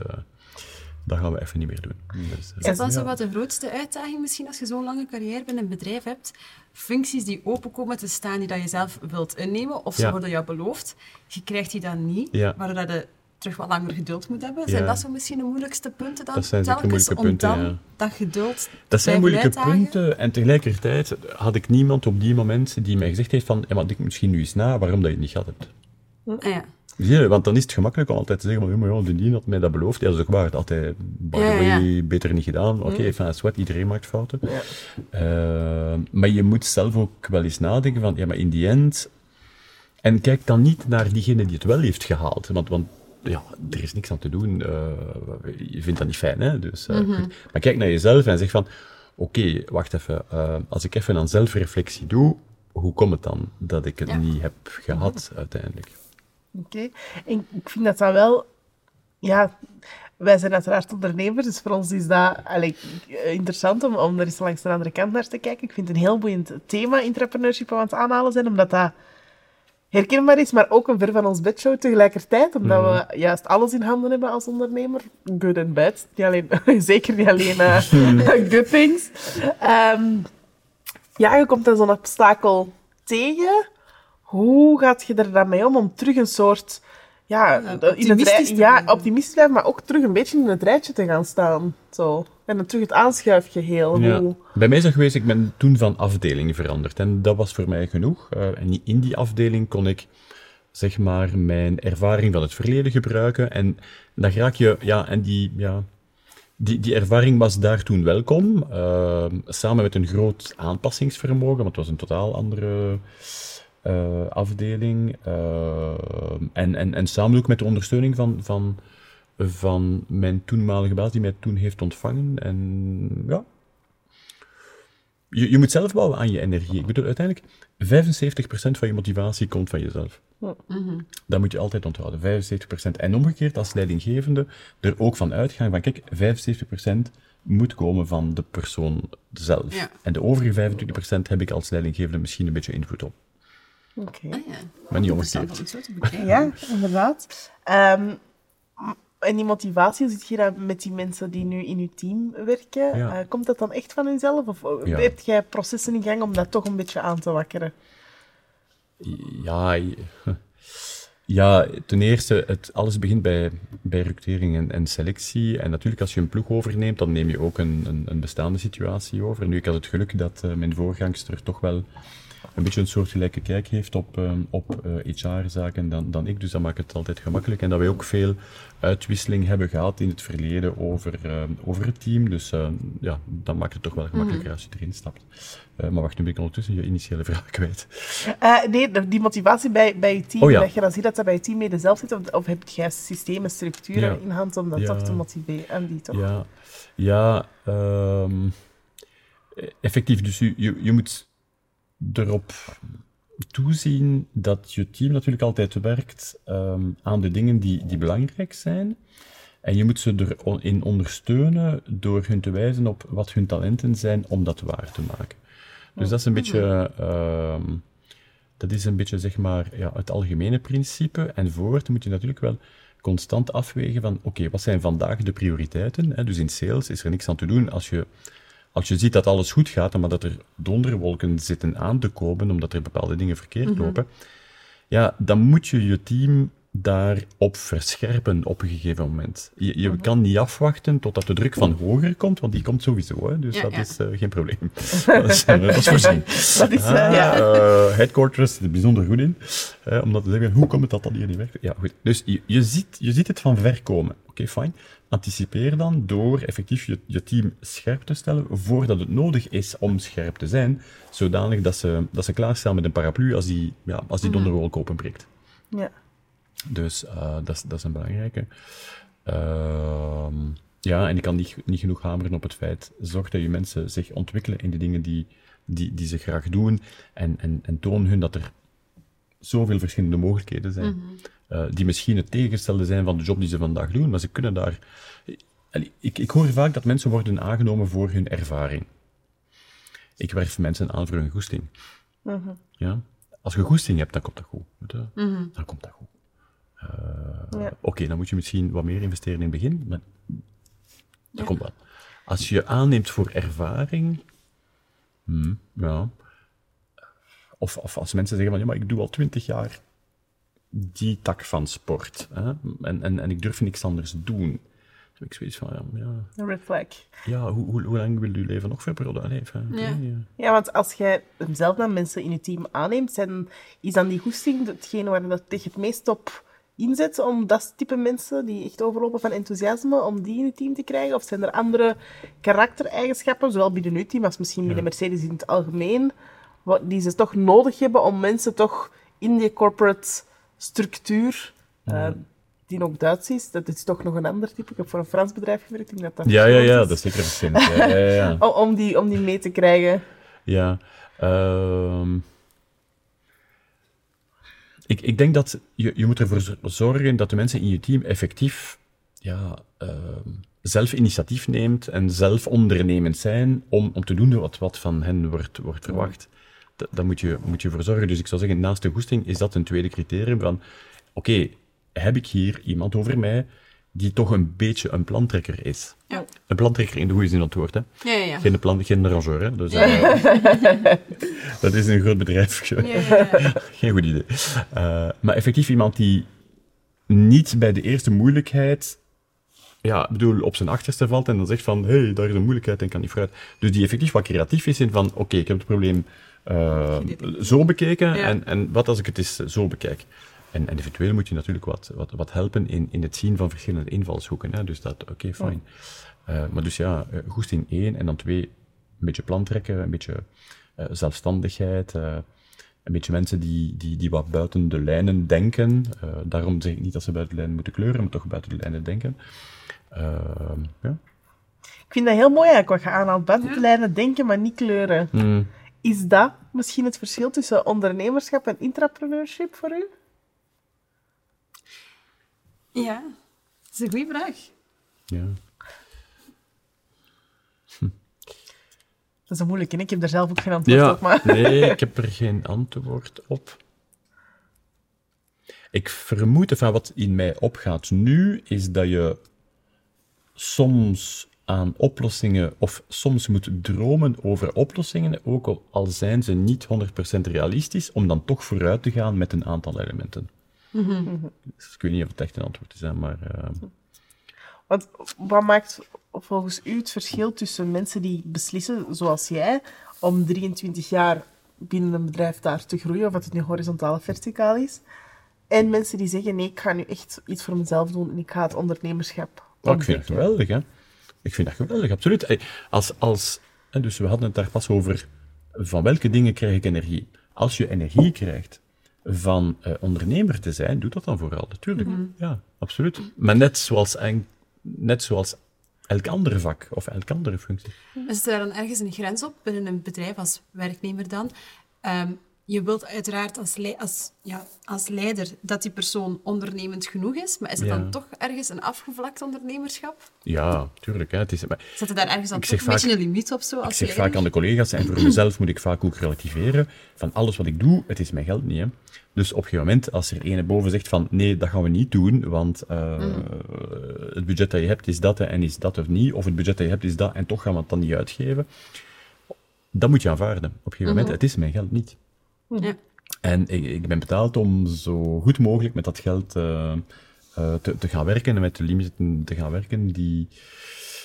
[SPEAKER 3] dat gaan we even niet meer doen. Dus, eh,
[SPEAKER 2] Is dat zo wat de grootste uitdaging misschien als je zo'n lange carrière binnen een bedrijf hebt? Functies die open komen te staan die dat je zelf wilt innemen, of ze
[SPEAKER 3] Ja.
[SPEAKER 2] worden jou beloofd, je krijgt die dan niet,
[SPEAKER 3] Ja.
[SPEAKER 2] waardoor je terug wat langer geduld moet hebben. Zijn
[SPEAKER 3] Ja.
[SPEAKER 2] dat zo misschien de moeilijkste punten dan?
[SPEAKER 3] Dat zijn zeker
[SPEAKER 2] telkens
[SPEAKER 3] moeilijke
[SPEAKER 2] om
[SPEAKER 3] punten,
[SPEAKER 2] dan
[SPEAKER 3] ja.
[SPEAKER 2] dat geduld
[SPEAKER 3] Dat zijn moeilijke
[SPEAKER 2] uitdagen?
[SPEAKER 3] punten. En tegelijkertijd had ik niemand op die moment die mij gezegd heeft van, ja, maar denk misschien nu eens na waarom dat je het niet gehad hebt.
[SPEAKER 2] Ah, ja.
[SPEAKER 3] Je, want dan is het gemakkelijk om altijd te zeggen, maar, ja, maar ja, die had mij dat beloofd. Ja, dat is ook waar. Altijd, by the
[SPEAKER 2] Ja, ja,
[SPEAKER 3] way, beter niet gedaan. Oké, enfin, zwart, iedereen maakt fouten. Eh, maar je moet zelf ook wel eens nadenken van, ja, maar in die end... En kijk dan niet naar diegene die het wel heeft gehaald. Want, want ja, er is niks aan te doen. Eh, je vindt dat niet fijn, hè. Dus, eh, goed. Maar kijk naar jezelf en zeg van, oké, wacht even. als ik even aan zelfreflectie doe, hoe komt het dan dat ik het
[SPEAKER 2] Ja.
[SPEAKER 3] niet heb gehad uiteindelijk?
[SPEAKER 1] Oké. En ik vind dat dat wel... Ja, wij zijn uiteraard ondernemers, dus voor ons is dat allee, interessant om, om er eens langs de andere kant naar te kijken. Ik vind het een heel boeiend thema, entrepreneurship, aan het aanhalen zijn, omdat dat herkenbaar is, maar ook een ver van ons bedshow tegelijkertijd, omdat we juist alles in handen hebben als ondernemer. Good and bad. Niet alleen, zeker niet alleen eh, good things. Ehm, ja, je komt dan zo'n obstakel tegen. Hoe gaat je er dan mee om om terug een soort... Ja,
[SPEAKER 2] Ja,
[SPEAKER 1] in het
[SPEAKER 2] optimistisch
[SPEAKER 1] rij-
[SPEAKER 2] te
[SPEAKER 1] ja,
[SPEAKER 2] blijven.
[SPEAKER 1] optimistisch blijven, maar ook terug een beetje in het rijtje te gaan staan. Zo. En dan terug het aanschuifgeheel.
[SPEAKER 3] Ja.
[SPEAKER 1] Hoe...
[SPEAKER 3] Bij mij is dat geweest, ik ben toen van afdeling veranderd. En dat was voor mij genoeg. Eh, en in die afdeling kon ik, zeg maar, mijn ervaring van het verleden gebruiken. En dan raak je, ja, en die, ja, die, die ervaring was daar toen welkom. eh, samen met een groot aanpassingsvermogen, want het was een totaal andere afdeling. eh, en, en, en samen ook met de ondersteuning van, van, van mijn toenmalige baas, die mij toen heeft ontvangen. En ja, je, je moet zelf bouwen aan je energie. Ik bedoel, uiteindelijk, 75% van je motivatie komt van jezelf. Dat moet je altijd onthouden, 75%. En omgekeerd, als leidinggevende, er ook van uitgaan van, kijk, 75% moet komen van de persoon zelf.
[SPEAKER 2] Ja.
[SPEAKER 3] En de overige 25% heb ik als leidinggevende misschien een beetje invloed op.
[SPEAKER 1] Oké.
[SPEAKER 2] Ah, ja.
[SPEAKER 3] Maar niet omgekeerd.
[SPEAKER 2] om zo te bekijken.
[SPEAKER 1] Ja, inderdaad. Ehm, en die motivatie, zit je dan met die mensen die nu in je team werken?
[SPEAKER 3] Ja.
[SPEAKER 1] Eh, komt dat dan echt van hunzelf? Of
[SPEAKER 3] Ja.
[SPEAKER 1] heb jij processen in gang om dat toch een beetje aan te wakkeren?
[SPEAKER 3] Ja, ja, ten eerste, het, alles begint bij, bij recrutering en, en selectie. En natuurlijk, als je een ploeg overneemt, dan neem je ook een, een, een bestaande situatie over. Nu, ik had het geluk dat eh, mijn voorgangster toch wel een beetje een soortgelijke kijk heeft op, ehm, op HR-zaken dan, dan ik. Dus dat maakt het altijd gemakkelijk. En dat wij ook veel uitwisseling hebben gehad in het verleden over, ehm, over het team. Dus eh, ja, dat maakt het toch wel gemakkelijker als je erin stapt. Eh, maar wacht, nu ben ik ondertussen je initiële vraag kwijt.
[SPEAKER 1] Eh, nee, die motivatie bij, bij je team,
[SPEAKER 3] Oh ja.
[SPEAKER 1] dat je dan ziet dat dat bij je teammeden zelf zit, of, of heb je juist systemen, structuren
[SPEAKER 3] Ja.
[SPEAKER 1] in hand om dat
[SPEAKER 3] Ja.
[SPEAKER 1] toch te motiveren? En die toch?
[SPEAKER 3] Ja, ja ehm, effectief. Dus je, je, je moet erop toezien dat je team natuurlijk altijd werkt ehm, aan de dingen die, die belangrijk zijn. En je moet ze erin ondersteunen door hun te wijzen op wat hun talenten zijn om dat waar te maken. Dus dat is een beetje, ehm, dat is een beetje zeg maar ja, het algemene principe. En voort moet je natuurlijk wel constant afwegen van, oké, wat zijn vandaag de prioriteiten? Hè? Dus in sales is er niks aan te doen als je, als je ziet dat alles goed gaat, maar dat er donderwolken zitten aan te komen omdat er bepaalde dingen verkeerd lopen. Ja, dan moet je je team daarop verscherpen op een gegeven moment. Je, je kan niet afwachten totdat de druk van hoger komt, want die komt sowieso, hè, dus
[SPEAKER 2] Ja,
[SPEAKER 3] dat
[SPEAKER 2] ja.
[SPEAKER 3] is eh, geen probleem. dat, is, eh, dat is voorzien.
[SPEAKER 1] Dat is, eh,
[SPEAKER 3] Ah,
[SPEAKER 1] ja.
[SPEAKER 3] eh, headquarters zit er bijzonder goed in, eh, om dat te zeggen, hoe komt het dat dat hier niet werkt? Ja, goed. Dus je, je, ziet, je ziet het van ver komen. Oké, fijn. Anticipeer dan door effectief je, je team scherp te stellen voordat het nodig is om scherp te zijn, zodanig dat ze, dat ze klaarstaan met een paraplu als die, ja, als die donderwolk openbreekt.
[SPEAKER 1] Ja.
[SPEAKER 3] Dus eh, dat, is, dat is een belangrijke. Ehm, ja, en ik kan niet, niet genoeg hameren op het feit, zorg dat je mensen zich ontwikkelen in de dingen die, die, die ze graag doen en, en, en toon hun dat er zoveel verschillende mogelijkheden zijn, eh, die misschien het tegengestelde zijn van de job die ze vandaag doen, maar ze kunnen daar... Ik, ik hoor vaak dat mensen worden aangenomen voor hun ervaring. Ik werf mensen aan voor hun goesting. Ja? Als je goesting hebt, dan komt dat goed. je. Dan komt dat goed. Eh,
[SPEAKER 1] Ja.
[SPEAKER 3] Oké, dan moet je misschien wat meer investeren in het begin, maar dat komt wel. Als je aanneemt voor ervaring, hmm, ja. Of, of als mensen zeggen van, ja, maar ik doe al twintig jaar die tak van sport, hè, en, en, en ik durf niks anders doen. Dan heb ik zoiets van, ja, ja,
[SPEAKER 1] Een red flag.
[SPEAKER 3] ja hoe, hoe, hoe lang wil je leven nog verbrullen? Allee, enfin,
[SPEAKER 2] Ja.
[SPEAKER 3] ja.
[SPEAKER 1] Ja, want als jij zelf dan mensen in je team aanneemt, zijn, is dan die goesting hetgene waar dat je het meest op inzet om dat type mensen die echt overlopen van enthousiasme, om die in je team te krijgen? Of zijn er andere karaktereigenschappen, zowel binnen uw team als misschien binnen Mercedes in het algemeen, wat, die ze toch nodig hebben om mensen toch in die corporate structuur, eh, die nog Duits is, dat is toch nog een ander type. Ik heb voor een Frans bedrijf gewerkt, ik denk dat dat
[SPEAKER 3] Ja, ja, ja, dat is zeker verschillend. Ja, ja, ja, ja.
[SPEAKER 1] Om, om, die, om die mee te krijgen.
[SPEAKER 3] Ja, ehm, ik, ik denk dat je, je moet ervoor zorgen dat de mensen in je team effectief ja, ehm, zelf initiatief neemt en zelf ondernemend zijn om, om te doen wat, wat van hen wordt, wordt verwacht. Da- Daar moet je, moet je voor zorgen. Dus ik zou zeggen, naast de goesting is dat een tweede criterium van, oké, heb ik hier iemand over mij die toch een beetje een plantrekker is?
[SPEAKER 2] Ja.
[SPEAKER 3] Een plantrekker in de goede zin van het woord, hè?
[SPEAKER 2] Ja, ja, ja.
[SPEAKER 3] Geen, plan, geen rangeur, hè? Dus, eh, dat is een groot bedrijf. Geen goed idee. Eh, maar effectief iemand die niet bij de eerste moeilijkheid, ja, bedoel, op zijn achterste valt en dan zegt van, hé, hey, daar is een moeilijkheid en kan niet vooruit. Dus die effectief wat creatief is in van, oké, ik heb het probleem eh, zo bekeken
[SPEAKER 2] Ja.
[SPEAKER 3] en, en wat als ik het eens zo bekijk. En, en eventueel moet je natuurlijk wat, wat, wat helpen in, in het zien van verschillende invalshoeken. Hè? Dus dat, oké, fijn. Eh, maar dus ja, eh, goesting één en dan twee, een beetje plan trekken, een beetje eh, zelfstandigheid, eh, een beetje mensen die, die, die wat buiten de lijnen denken. Eh, daarom zeg ik niet dat ze buiten de lijnen moeten kleuren, maar toch buiten de lijnen denken. Ehm, ja.
[SPEAKER 1] Ik vind dat heel mooi eigenlijk, wat je aanhaalt. Buiten de lijnen denken, maar niet kleuren.
[SPEAKER 3] Mm,
[SPEAKER 1] Is dat misschien het verschil tussen ondernemerschap en intrapreneurship voor u?
[SPEAKER 2] Ja, dat is een goede vraag.
[SPEAKER 3] ja.
[SPEAKER 1] Dat is een moeilijke, ik heb daar zelf ook geen antwoord
[SPEAKER 3] Ja,
[SPEAKER 1] op. Maar...
[SPEAKER 3] nee, ik heb er geen antwoord op. Ik vermoed, van wat in mij opgaat nu, is dat je soms aan oplossingen, of soms moet dromen over oplossingen, ook al- al zijn ze niet 100% realistisch, om dan toch vooruit te gaan met een aantal elementen. Dus ik weet niet of het echt een antwoord is, maar... eh,
[SPEAKER 1] Want wat maakt volgens u het verschil tussen mensen die beslissen, zoals jij, om 23 jaar binnen een bedrijf daar te groeien, of wat het nu horizontaal of verticaal is, en mensen die zeggen, nee, ik ga nu echt iets voor mezelf doen en ik ga het ondernemerschap
[SPEAKER 3] Oh, ik vind
[SPEAKER 1] ontdekken.
[SPEAKER 3] geweldig, hè. Ik vind dat geweldig, absoluut. Als, als, dus we hadden het daar pas over, van welke dingen krijg ik energie? Als je energie krijgt van eh, ondernemer te zijn, doe dat dan vooral, natuurlijk. Ja, absoluut. Maar net zoals, een- net zoals elk andere vak of elk andere functie.
[SPEAKER 2] Is er dan ergens een grens op binnen een bedrijf als werknemer dan? Ehm, je wilt uiteraard als, als, ja, als leider dat die persoon ondernemend genoeg is, maar is
[SPEAKER 3] Ja.
[SPEAKER 2] dan toch ergens een afgevlakt ondernemerschap?
[SPEAKER 3] Ja, tuurlijk. Hè. Het is, maar
[SPEAKER 2] Zet er daar ergens dan toch een beetje een limiet op zo als
[SPEAKER 3] Ik zeg
[SPEAKER 2] leider?
[SPEAKER 3] vaak aan de collega's, en voor mezelf moet ik vaak ook relativeren, van alles wat ik doe, het is mijn geld niet. Hè. Dus op een gegeven moment, als er ene boven zegt van, nee, dat gaan we niet doen, want eh, het budget dat je hebt is dat en is dat of niet, of het budget dat je hebt is dat en toch gaan we het dan niet uitgeven, dat moet je aanvaarden. Op een gegeven moment, het is mijn geld niet. En ik, ik ben betaald om zo goed mogelijk met dat geld uh, uh, te, te, gaan werken en met de limiten te gaan werken die,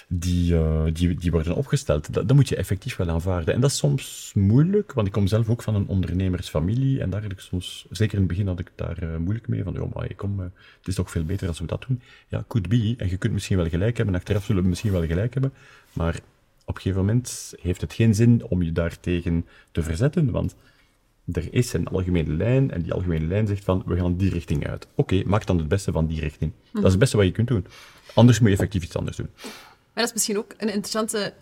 [SPEAKER 3] die, uh, die, die worden opgesteld. Dat, dat, moet je effectief wel aanvaarden. En dat is soms moeilijk, want ik kom zelf ook van een ondernemersfamilie en daar had ik soms, zeker in het begin had ik daar moeilijk mee, van, oh, maar kom, het is toch veel beter als we dat doen. Ja, could be, en je kunt misschien wel gelijk hebben, achteraf zullen we misschien wel gelijk hebben, maar op een gegeven moment heeft het geen zin om je daartegen te verzetten, want er is een algemene lijn en die algemene lijn zegt van we gaan die richting uit. Oké, maak dan het beste van die richting. Dat is het beste wat je kunt doen. Anders moet je effectief iets anders doen.
[SPEAKER 2] Maar dat is misschien ook een interessante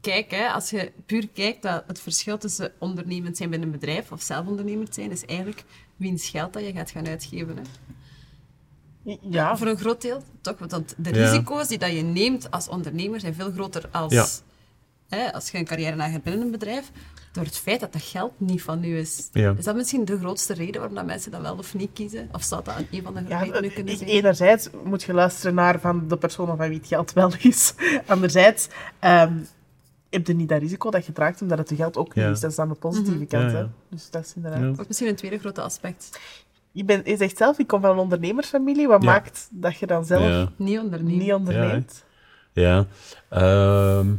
[SPEAKER 2] kijk. Hè? Als je puur kijkt dat het verschil tussen ondernemend zijn binnen een bedrijf of zelfondernemend zijn, is eigenlijk wiens geld dat je gaat gaan uitgeven. Hè?
[SPEAKER 1] Ja.
[SPEAKER 2] Voor een groot deel, toch? Want de risico's die dat je neemt als ondernemer zijn veel groter als,
[SPEAKER 3] ja.
[SPEAKER 2] hè, als je een carrière nagaat binnen een bedrijf. Door het feit dat dat geld niet van u is.
[SPEAKER 3] Ja.
[SPEAKER 2] Is dat misschien de grootste reden waarom dat mensen dat wel of niet kiezen? Of zou dat een van de
[SPEAKER 1] Ja,
[SPEAKER 2] redenen kunnen zijn?
[SPEAKER 1] enerzijds moet je luisteren naar van de persoon van wie het geld wel is. Anderzijds um, heb je niet dat risico dat je draagt omdat het je geld ook niet
[SPEAKER 3] Ja.
[SPEAKER 1] is. Dat is aan de positieve kant.
[SPEAKER 3] Ja, ja.
[SPEAKER 1] Hè? Dus dat is inderdaad...
[SPEAKER 2] Is misschien een tweede grote aspect.
[SPEAKER 1] Je, bent, je zegt zelf, ik kom van een ondernemersfamilie. Wat
[SPEAKER 3] Ja.
[SPEAKER 1] maakt dat je dan zelf
[SPEAKER 3] Ja.
[SPEAKER 2] Niet ondernemen.
[SPEAKER 1] niet onderneemt?
[SPEAKER 3] Ja. Ehm,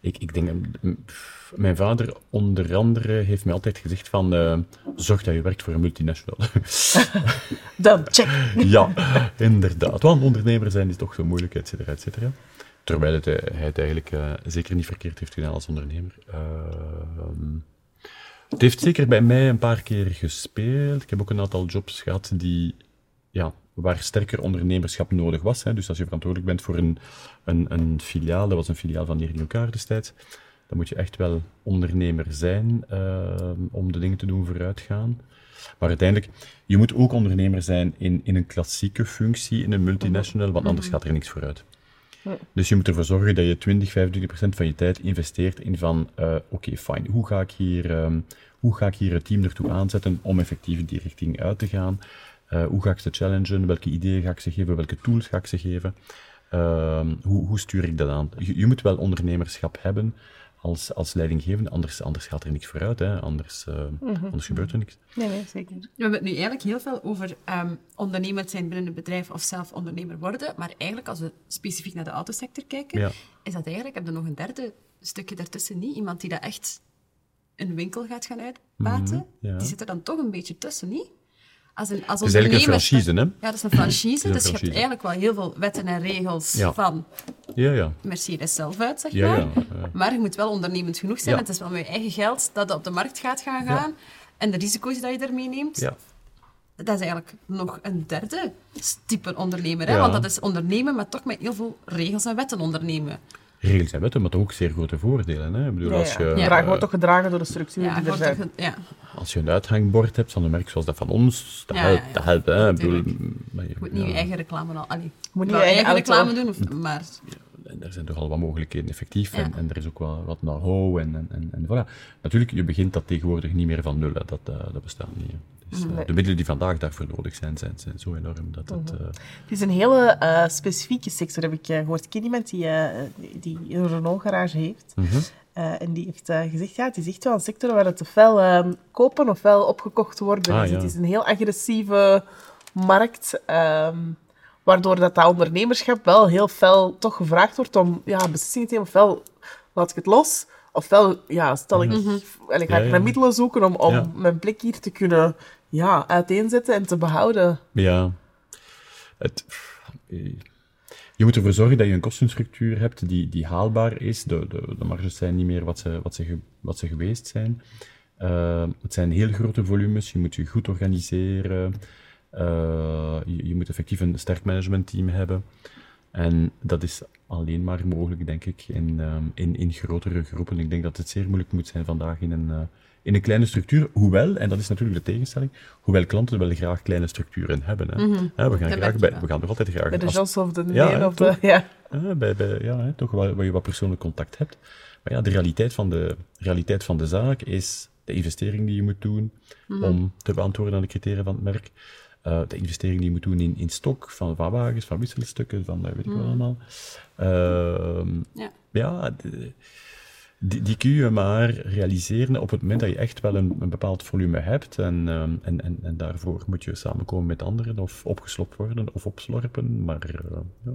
[SPEAKER 3] ik, ik denk, pff, mijn vader onder andere heeft mij altijd gezegd van, eh, zorg dat je werkt voor een multinational.
[SPEAKER 1] Dan, check.
[SPEAKER 3] ja, inderdaad. Want ondernemer zijn is toch zo moeilijk, et cetera, et cetera. Terwijl het, eh, hij het eigenlijk eh, zeker niet verkeerd heeft gedaan als ondernemer. Ehm, het heeft zeker bij mij een paar keer gespeeld. Ik heb ook een aantal jobs gehad die, ja, waar sterker ondernemerschap nodig was. Hè. Dus als je verantwoordelijk bent voor een, een, een filiaal, dat was een filiaal van Nering elkaar destijds, dan moet je echt wel ondernemer zijn ehm, om de dingen te doen vooruitgaan. Maar uiteindelijk, je moet ook ondernemer zijn in, in een klassieke functie, in een multinational, want anders gaat er niks vooruit. Dus je moet ervoor zorgen dat je 20, 25 procent van je tijd investeert in van, eh, oké, fijn, hoe ga ik hier, ehm, hoe ga ik hier het team ertoe aanzetten om effectief in die richting uit te gaan? Eh, hoe ga ik ze challengen? Welke ideeën ga ik ze geven? Welke tools ga ik ze geven? Ehm, hoe, hoe stuur ik dat aan? Je, je moet wel ondernemerschap hebben als, als leidinggevende, anders, anders gaat er niks vooruit. Hè? Anders, eh, anders gebeurt er niks.
[SPEAKER 1] Nee, nee, zeker.
[SPEAKER 2] We hebben het nu eigenlijk heel veel over um, ondernemer zijn binnen een bedrijf of zelf ondernemer worden. Maar eigenlijk, als we specifiek naar de autosector kijken,
[SPEAKER 3] Ja.
[SPEAKER 2] is dat eigenlijk, heb je nog een derde stukje daartussen niet? Iemand die dat echt een winkel gaat gaan uitbaten,
[SPEAKER 3] Mhm, ja.
[SPEAKER 2] die zit er dan toch een beetje tussen, niet? Als een, als
[SPEAKER 3] Het is eigenlijk een franchise, hè?
[SPEAKER 2] Ja, dat is een franchise,
[SPEAKER 3] een
[SPEAKER 2] dus je hebt eigenlijk wel heel veel wetten en regels
[SPEAKER 3] Ja.
[SPEAKER 2] van
[SPEAKER 3] Ja, ja.
[SPEAKER 2] Mercedes zelf uit, zeg
[SPEAKER 3] Ja,
[SPEAKER 2] maar.
[SPEAKER 3] ja, ja.
[SPEAKER 2] Maar je moet wel ondernemend genoeg zijn.
[SPEAKER 3] Ja.
[SPEAKER 2] Het is wel met je eigen geld dat het op de markt gaat gaan gaan. En de risico's die je daarmee neemt.
[SPEAKER 3] ja.
[SPEAKER 2] Dat is eigenlijk nog een derde type ondernemer. Hè?
[SPEAKER 3] Ja.
[SPEAKER 2] Want dat is ondernemen, maar toch met heel veel regels en wetten ondernemen.
[SPEAKER 3] Regels en wetten, maar toch ook zeer grote voordelen. Hè? Ik bedoel,
[SPEAKER 1] Ja,
[SPEAKER 3] als je,
[SPEAKER 1] ja. Dragen
[SPEAKER 3] eh,
[SPEAKER 1] wordt toch gedragen door de structuren
[SPEAKER 2] Ja,
[SPEAKER 1] die er
[SPEAKER 2] wordt
[SPEAKER 1] zijn.
[SPEAKER 2] ja.
[SPEAKER 3] Als je een uithangbord hebt van een merk zoals dat van ons, dat
[SPEAKER 2] Ja,
[SPEAKER 3] helpt.
[SPEAKER 2] ja, ja.
[SPEAKER 3] Dat helpt hè? Ik bedoel,
[SPEAKER 2] Tuurlijk.
[SPEAKER 3] maar je-
[SPEAKER 2] Je moet niet
[SPEAKER 3] ja.
[SPEAKER 2] je eigen reclame al. Allee,
[SPEAKER 1] Moet niet je eigen
[SPEAKER 2] reclame doen, of, maar
[SPEAKER 3] En er zijn toch al wat mogelijkheden effectief. En,
[SPEAKER 2] Ja.
[SPEAKER 3] en er is ook wel wat know-how. En, en, en, en voilà. Natuurlijk, je begint dat tegenwoordig niet meer van nul. Hè. Dat, eh, dat bestaat niet. hè. Dus, eh,
[SPEAKER 1] Nee.
[SPEAKER 3] De middelen die vandaag daarvoor nodig zijn, zijn, zijn zo enorm dat het...
[SPEAKER 2] Mhm.
[SPEAKER 3] eh,
[SPEAKER 1] Het is een hele eh, specifieke sector, heb ik eh, gehoord. Ik ken iemand die, eh, die- die een Renault-garage heeft.
[SPEAKER 3] mhm.
[SPEAKER 1] Eh, en die heeft eh, gezegd, ja, het is echt wel een sector waar het ofwel ehm, kopen ofwel opgekocht worden
[SPEAKER 3] Ah, ja.
[SPEAKER 1] Het is een heel agressieve markt, ehm, waardoor dat, dat ondernemerschap wel heel fel toch gevraagd wordt om ja, beslissingen te nemen. Ofwel laat ik het los, ofwel ja, stel ik, ga
[SPEAKER 3] Ja,
[SPEAKER 1] ik
[SPEAKER 3] ja.
[SPEAKER 1] naar middelen zoeken om, om mijn plek hier te kunnen ja, uiteenzetten en te behouden.
[SPEAKER 3] Ja. Het, eh, je moet ervoor zorgen dat je een kostenstructuur hebt die, die haalbaar is. De, de, de marges zijn niet meer wat ze, wat ze, wat ze geweest zijn. Eh, het zijn heel grote volumes. Je moet je goed organiseren. Eh, je, je moet effectief een sterk managementteam hebben. En dat is alleen maar mogelijk, denk ik, in, ehm, in, in grotere groepen. Ik denk dat het zeer moeilijk moet zijn vandaag in een, eh, in een kleine structuur. Hoewel, en dat is natuurlijk de tegenstelling, hoewel klanten wel graag kleine structuren hebben. Hè. Hè, we, gaan graag bij, we gaan nog altijd graag
[SPEAKER 1] Bij de Jos of de
[SPEAKER 3] Ja, hè,
[SPEAKER 1] of de... Ja.
[SPEAKER 3] bij, bij, ja, hè, toch waar, waar je wat persoonlijk contact hebt. Maar ja, de realiteit van de, realiteit van de zaak is de investering die je moet doen om te beantwoorden aan de criteria van het merk. Eh, de investering die je moet doen in, in stok, van, van wagens, van wisselstukken, van eh, weet ik wat allemaal. Ehm,
[SPEAKER 2] ja.
[SPEAKER 3] ja, de- die, die kun je maar realiseren op het moment dat je echt wel een, een bepaald volume hebt. En, ehm, en, en, en daarvoor moet je samenkomen met anderen of opgeslopt worden of opslorpen. Maar eh, ja.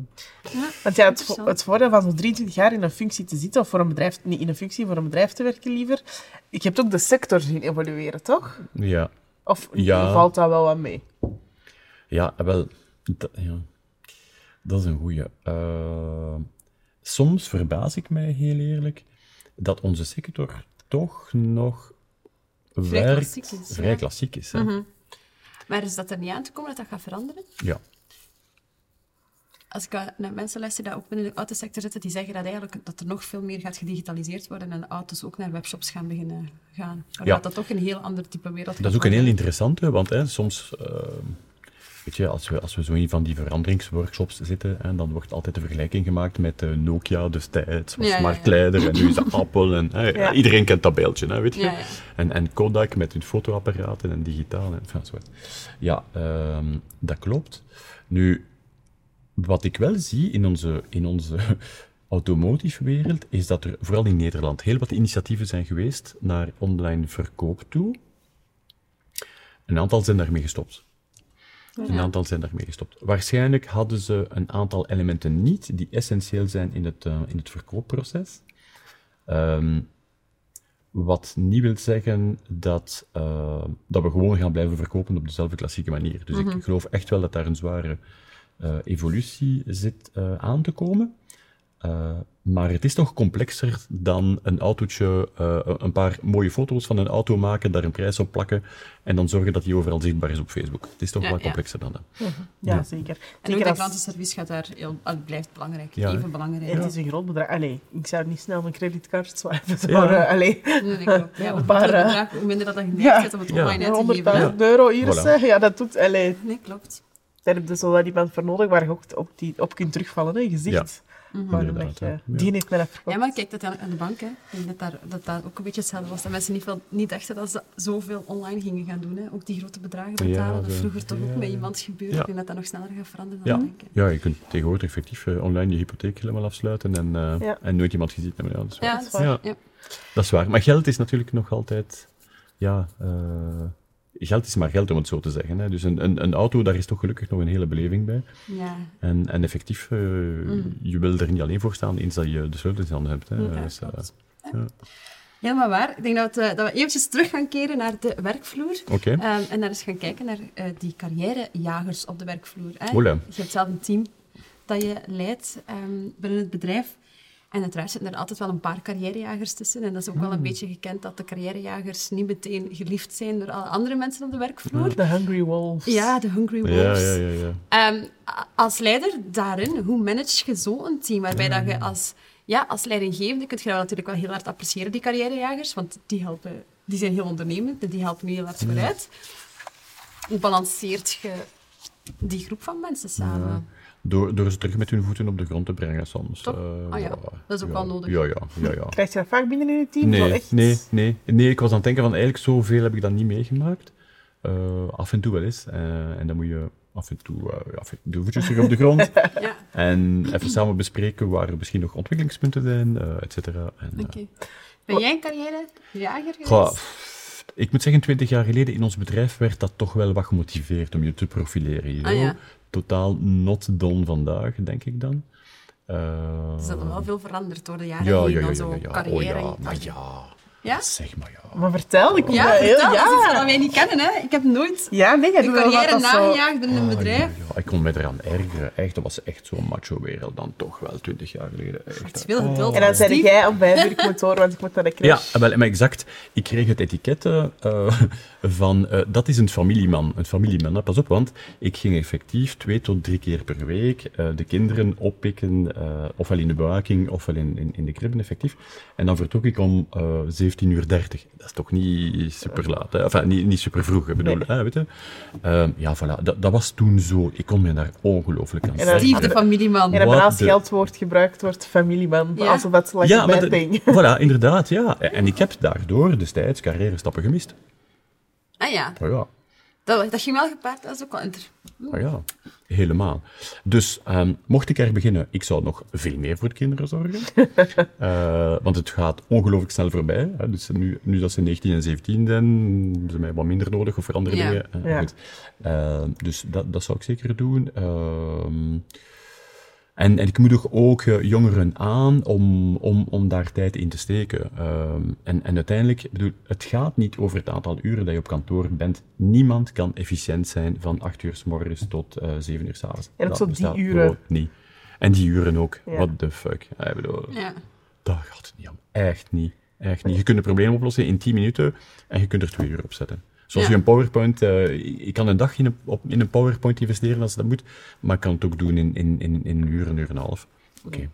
[SPEAKER 1] Want ja, het, het voordeel van zo'n 23 jaar in een functie te zitten, of voor een bedrijf, niet in een functie, voor een bedrijf te werken liever, je hebt ook de sector zien evolueren, toch?
[SPEAKER 3] ja.
[SPEAKER 1] Of
[SPEAKER 3] Ja.
[SPEAKER 1] valt dat wel wat mee?
[SPEAKER 3] Ja, wel, dat, ja. dat is een goeie. Eh, soms verbaas ik mij heel eerlijk dat onze sector toch nog
[SPEAKER 2] Vrij
[SPEAKER 3] werkt,
[SPEAKER 2] klassiek is,
[SPEAKER 3] vrij
[SPEAKER 2] ja.
[SPEAKER 3] klassiek is. Hè?
[SPEAKER 2] Mhm. Maar is dat er niet aan te komen dat dat gaat veranderen?
[SPEAKER 3] Ja.
[SPEAKER 2] Als ik naar mensen luister die ook binnen de autosector zitten, die zeggen dat, eigenlijk, dat er nog veel meer gaat gedigitaliseerd worden en auto's ook naar webshops gaan beginnen gaan. Maar
[SPEAKER 3] Ja.
[SPEAKER 2] dat dat toch een heel ander type wereld
[SPEAKER 3] Dat is ook een heel interessante, want hè, soms, eh, weet je, als we, als we zo in van die veranderingsworkshops zitten, hè, dan wordt altijd de vergelijking gemaakt met eh, Nokia destijds, was
[SPEAKER 2] Ja, ja,
[SPEAKER 3] smart
[SPEAKER 2] ja.
[SPEAKER 3] leider en nu is dat Apple. En, hè. Iedereen kent dat beeldje, hè, weet je. En, en Kodak met hun fotoapparaten en digitaal. En. Ja, ehm, dat klopt. Nu, wat ik wel zie in onze, in onze automotive wereld, is dat er vooral in Nederland heel wat initiatieven zijn geweest naar online verkoop toe. Een aantal zijn daarmee gestopt. Een aantal zijn daarmee gestopt. Waarschijnlijk hadden ze een aantal elementen niet die essentieel zijn in het, eh, in het verkoopproces. Ehm, wat niet wil zeggen dat, eh, dat we gewoon gaan blijven verkopen op dezelfde klassieke manier. Dus ik geloof echt wel dat daar een zware eh, evolutie zit aan te komen. Eh, maar het is toch complexer dan een autootje, eh, een paar mooie foto's van een auto maken, daar een prijs op plakken en dan zorgen dat die overal zichtbaar is op Facebook. Het is toch
[SPEAKER 2] Ja,
[SPEAKER 3] wel
[SPEAKER 2] ja.
[SPEAKER 3] complexer dan dat.
[SPEAKER 1] Ja,
[SPEAKER 3] Ja.
[SPEAKER 1] zeker.
[SPEAKER 2] En ook de
[SPEAKER 1] als-
[SPEAKER 2] klantenservice gaat daar heel, al blijft belangrijk, even belangrijk.
[SPEAKER 1] Het is een groot bedrag. Allee, ik zou niet snel mijn creditcard swipen.
[SPEAKER 3] Ja.
[SPEAKER 1] Maar, eh, allee,
[SPEAKER 2] Nee. Ja,
[SPEAKER 1] Een paar,
[SPEAKER 2] het bedrag, hoe minder dat je neemt om het
[SPEAKER 3] Ja.
[SPEAKER 2] online uit te
[SPEAKER 1] 100.000
[SPEAKER 2] geven.
[SPEAKER 1] euro hier
[SPEAKER 3] Voilà.
[SPEAKER 1] zeg. Ja, dat doet... Allee,
[SPEAKER 2] Nee, klopt.
[SPEAKER 1] daar heb je zo wel iemand voor nodig waar je ook op, die, op kunt terugvallen, hè, je gezicht. Dat je,
[SPEAKER 3] ja. Ja.
[SPEAKER 1] Die heeft mij dat verkocht.
[SPEAKER 2] Ja, maar kijk uiteindelijk aan de bank. Hè. Ik denk dat, daar, dat dat ook een beetje hetzelfde was. Dat mensen niet, veel, niet dachten dat ze zoveel online gingen gaan doen. Hè. Ook die grote bedragen
[SPEAKER 3] Ja,
[SPEAKER 2] betalen. dat vroeger toch
[SPEAKER 3] ja,
[SPEAKER 2] ook met iemand gebeurde.
[SPEAKER 3] Ja.
[SPEAKER 2] Ik denk dat dat nog sneller gaat veranderen
[SPEAKER 3] Ja.
[SPEAKER 2] dan denken.
[SPEAKER 3] ja, je kunt tegenwoordig effectief eh, online je hypotheek helemaal afsluiten en, eh,
[SPEAKER 1] Ja.
[SPEAKER 3] en nooit iemand gezien hebben. Ja, dat is waar.
[SPEAKER 2] Ja,
[SPEAKER 1] dat is
[SPEAKER 2] dat is
[SPEAKER 3] waar.
[SPEAKER 2] Ja.
[SPEAKER 3] Dat is waar. Maar geld is natuurlijk nog altijd... Ja, eh, geld is maar geld, om het zo te zeggen. Hè. Dus een, een, een auto, daar is toch gelukkig nog een hele beleving bij.
[SPEAKER 2] Ja.
[SPEAKER 3] En, en effectief, eh, je wil er niet alleen voor staan eens dat je de sleutels in handen hebt. Hè.
[SPEAKER 2] Ja,
[SPEAKER 3] Dus, eh, ja.
[SPEAKER 2] Helemaal waar. Ik denk dat we, dat we eventjes terug gaan keren naar de werkvloer.
[SPEAKER 3] Oké.
[SPEAKER 2] Ehm, en daar eens gaan kijken naar eh, die carrièrejagers op de werkvloer. Hè. Je hebt zelf een team dat je leidt ehm, binnen het bedrijf. En uiteraard zitten er altijd wel een paar carrièrejagers tussen. En dat is ook
[SPEAKER 3] Hmm.
[SPEAKER 2] wel een beetje gekend dat de carrièrejagers niet meteen geliefd zijn door alle andere mensen op de werkvloer.
[SPEAKER 1] De Hungry Wolves.
[SPEAKER 2] Ja, de Hungry Wolves.
[SPEAKER 3] ja, ja, ja.
[SPEAKER 2] Ehm, als leider daarin, hoe manage je zo een team? Waarbij dat je als, ja, als leidinggevende kun je dat natuurlijk wel heel hard appreciëren, die carrièrejagers. Want die, helpen, die zijn heel ondernemend en die helpen nu heel hard vooruit. Hoe balanceert je die groep van mensen samen?
[SPEAKER 3] Door, door ze terug met hun voeten op de grond te brengen soms. Eh,
[SPEAKER 2] Ah ja, dat is ook
[SPEAKER 3] ja,
[SPEAKER 2] wel nodig.
[SPEAKER 3] Ja, ja, ja. ja.
[SPEAKER 1] Krijg je dat vaak binnen in je team? Zo
[SPEAKER 3] Nee,
[SPEAKER 1] echt?
[SPEAKER 3] nee, nee, nee. Ik was aan het denken van eigenlijk zoveel heb ik dat niet meegemaakt. Eh, af en toe wel eens. Eh, en dan moet je af en toe eh, ja, af en toe de voetjes terug op de grond.
[SPEAKER 2] Ja,
[SPEAKER 3] en even samen bespreken waar er misschien nog ontwikkelingspunten zijn, eh et cetera. En,
[SPEAKER 2] oké. Ben jij een
[SPEAKER 3] goh, pff, ik moet zeggen, twintig jaar geleden in ons bedrijf werd dat toch wel wat gemotiveerd om je te profileren. you
[SPEAKER 2] Ah, ja.
[SPEAKER 3] Totaal not done vandaag, denk ik dan.
[SPEAKER 2] Er is dan wel veel veranderd door de jaren
[SPEAKER 3] ja,
[SPEAKER 2] heen.
[SPEAKER 3] ja, ja, ja,
[SPEAKER 2] zo
[SPEAKER 3] ja, ja.
[SPEAKER 2] carrière.
[SPEAKER 3] Oh ja, maar ja.
[SPEAKER 2] Ja?
[SPEAKER 3] Zeg maar, ja.
[SPEAKER 1] Maar vertel, ik
[SPEAKER 2] ja,
[SPEAKER 1] dat heel...
[SPEAKER 2] Ja, dat is wat wij niet kennen. Hè. Ik heb nooit
[SPEAKER 1] ja, nee,
[SPEAKER 2] een carrière
[SPEAKER 1] nagejaagd zo...
[SPEAKER 2] in een
[SPEAKER 3] ah,
[SPEAKER 2] bedrijf.
[SPEAKER 3] Ja, Ik kon me eraan ergeren. Echt, dat was echt zo'n macho-wereld dan toch wel, twintig jaar geleden. Echt,
[SPEAKER 2] veel oh.
[SPEAKER 1] En dan zei jij op mijn ik moet horen, want ik moet naar de crash.
[SPEAKER 3] Ja, wel, maar exact. Ik kreeg het etiket eh, van, eh, dat is een familieman. Een familieman, hè. pas op, want ik ging effectief twee tot drie keer per week eh, de kinderen oppikken, ofwel in de bewaking, ofwel in, in, in de kribben effectief. En dan vertrok ik om 17 15 uur 30. Dat is toch niet super laat, hè? enfin niet, niet super vroeg, ik bedoel,
[SPEAKER 1] nee.
[SPEAKER 3] hè, weet je? Uh, ja, voilà, dat, dat, was toen zo. Ik kon me daar ongelooflijk aan
[SPEAKER 1] en
[SPEAKER 2] Liefde familieman.
[SPEAKER 1] En dan als
[SPEAKER 3] de...
[SPEAKER 1] geldwoord gebruikt wordt, familieman,
[SPEAKER 2] ja.
[SPEAKER 1] alsof dat like
[SPEAKER 3] ja, maar Voilà, inderdaad, ja. En ik heb daardoor destijds carrière stappen gemist.
[SPEAKER 2] Ah ja.
[SPEAKER 3] Oh, ja.
[SPEAKER 2] Dat, dat ging wel gepaard, dat is ook wel inter...
[SPEAKER 3] Ah ja, helemaal. Dus ehm, mocht ik er beginnen, ik zou nog veel meer voor de kinderen zorgen. Eh, want het gaat ongelooflijk snel voorbij. Hè. Dus nu, nu dat ze 19 en 17 zijn, hebben ze mij wat minder nodig of voor andere
[SPEAKER 2] Ja.
[SPEAKER 3] dingen. Eh,
[SPEAKER 1] Ja.
[SPEAKER 3] Eh, dus dat, dat zou ik zeker doen. Ehm, en, en ik moedig ook eh, jongeren aan om, om, om daar tijd in te steken. Ehm, en, en uiteindelijk, ik bedoel, het gaat niet over het aantal uren dat je op kantoor bent. Niemand kan efficiënt zijn van 8 uur s morgens tot eh 7 uur s avonds.
[SPEAKER 1] En ook
[SPEAKER 3] Dat
[SPEAKER 1] zo die
[SPEAKER 3] bestaat
[SPEAKER 1] uren.
[SPEAKER 3] niet. En die uren ook.
[SPEAKER 1] Ja.
[SPEAKER 3] What the fuck. Ja, ik bedoel,
[SPEAKER 2] Ja.
[SPEAKER 3] daar gaat het niet om. Echt niet. Echt niet. Je kunt een probleem oplossen in 10 minuten en je kunt er 2 uur op zetten. Zoals
[SPEAKER 2] Ja.
[SPEAKER 3] je een PowerPoint, eh, ik kan een dag in een, op, in een PowerPoint investeren als dat moet, maar ik kan het ook doen in, in, in, in een uur, een uur en een half. Oké.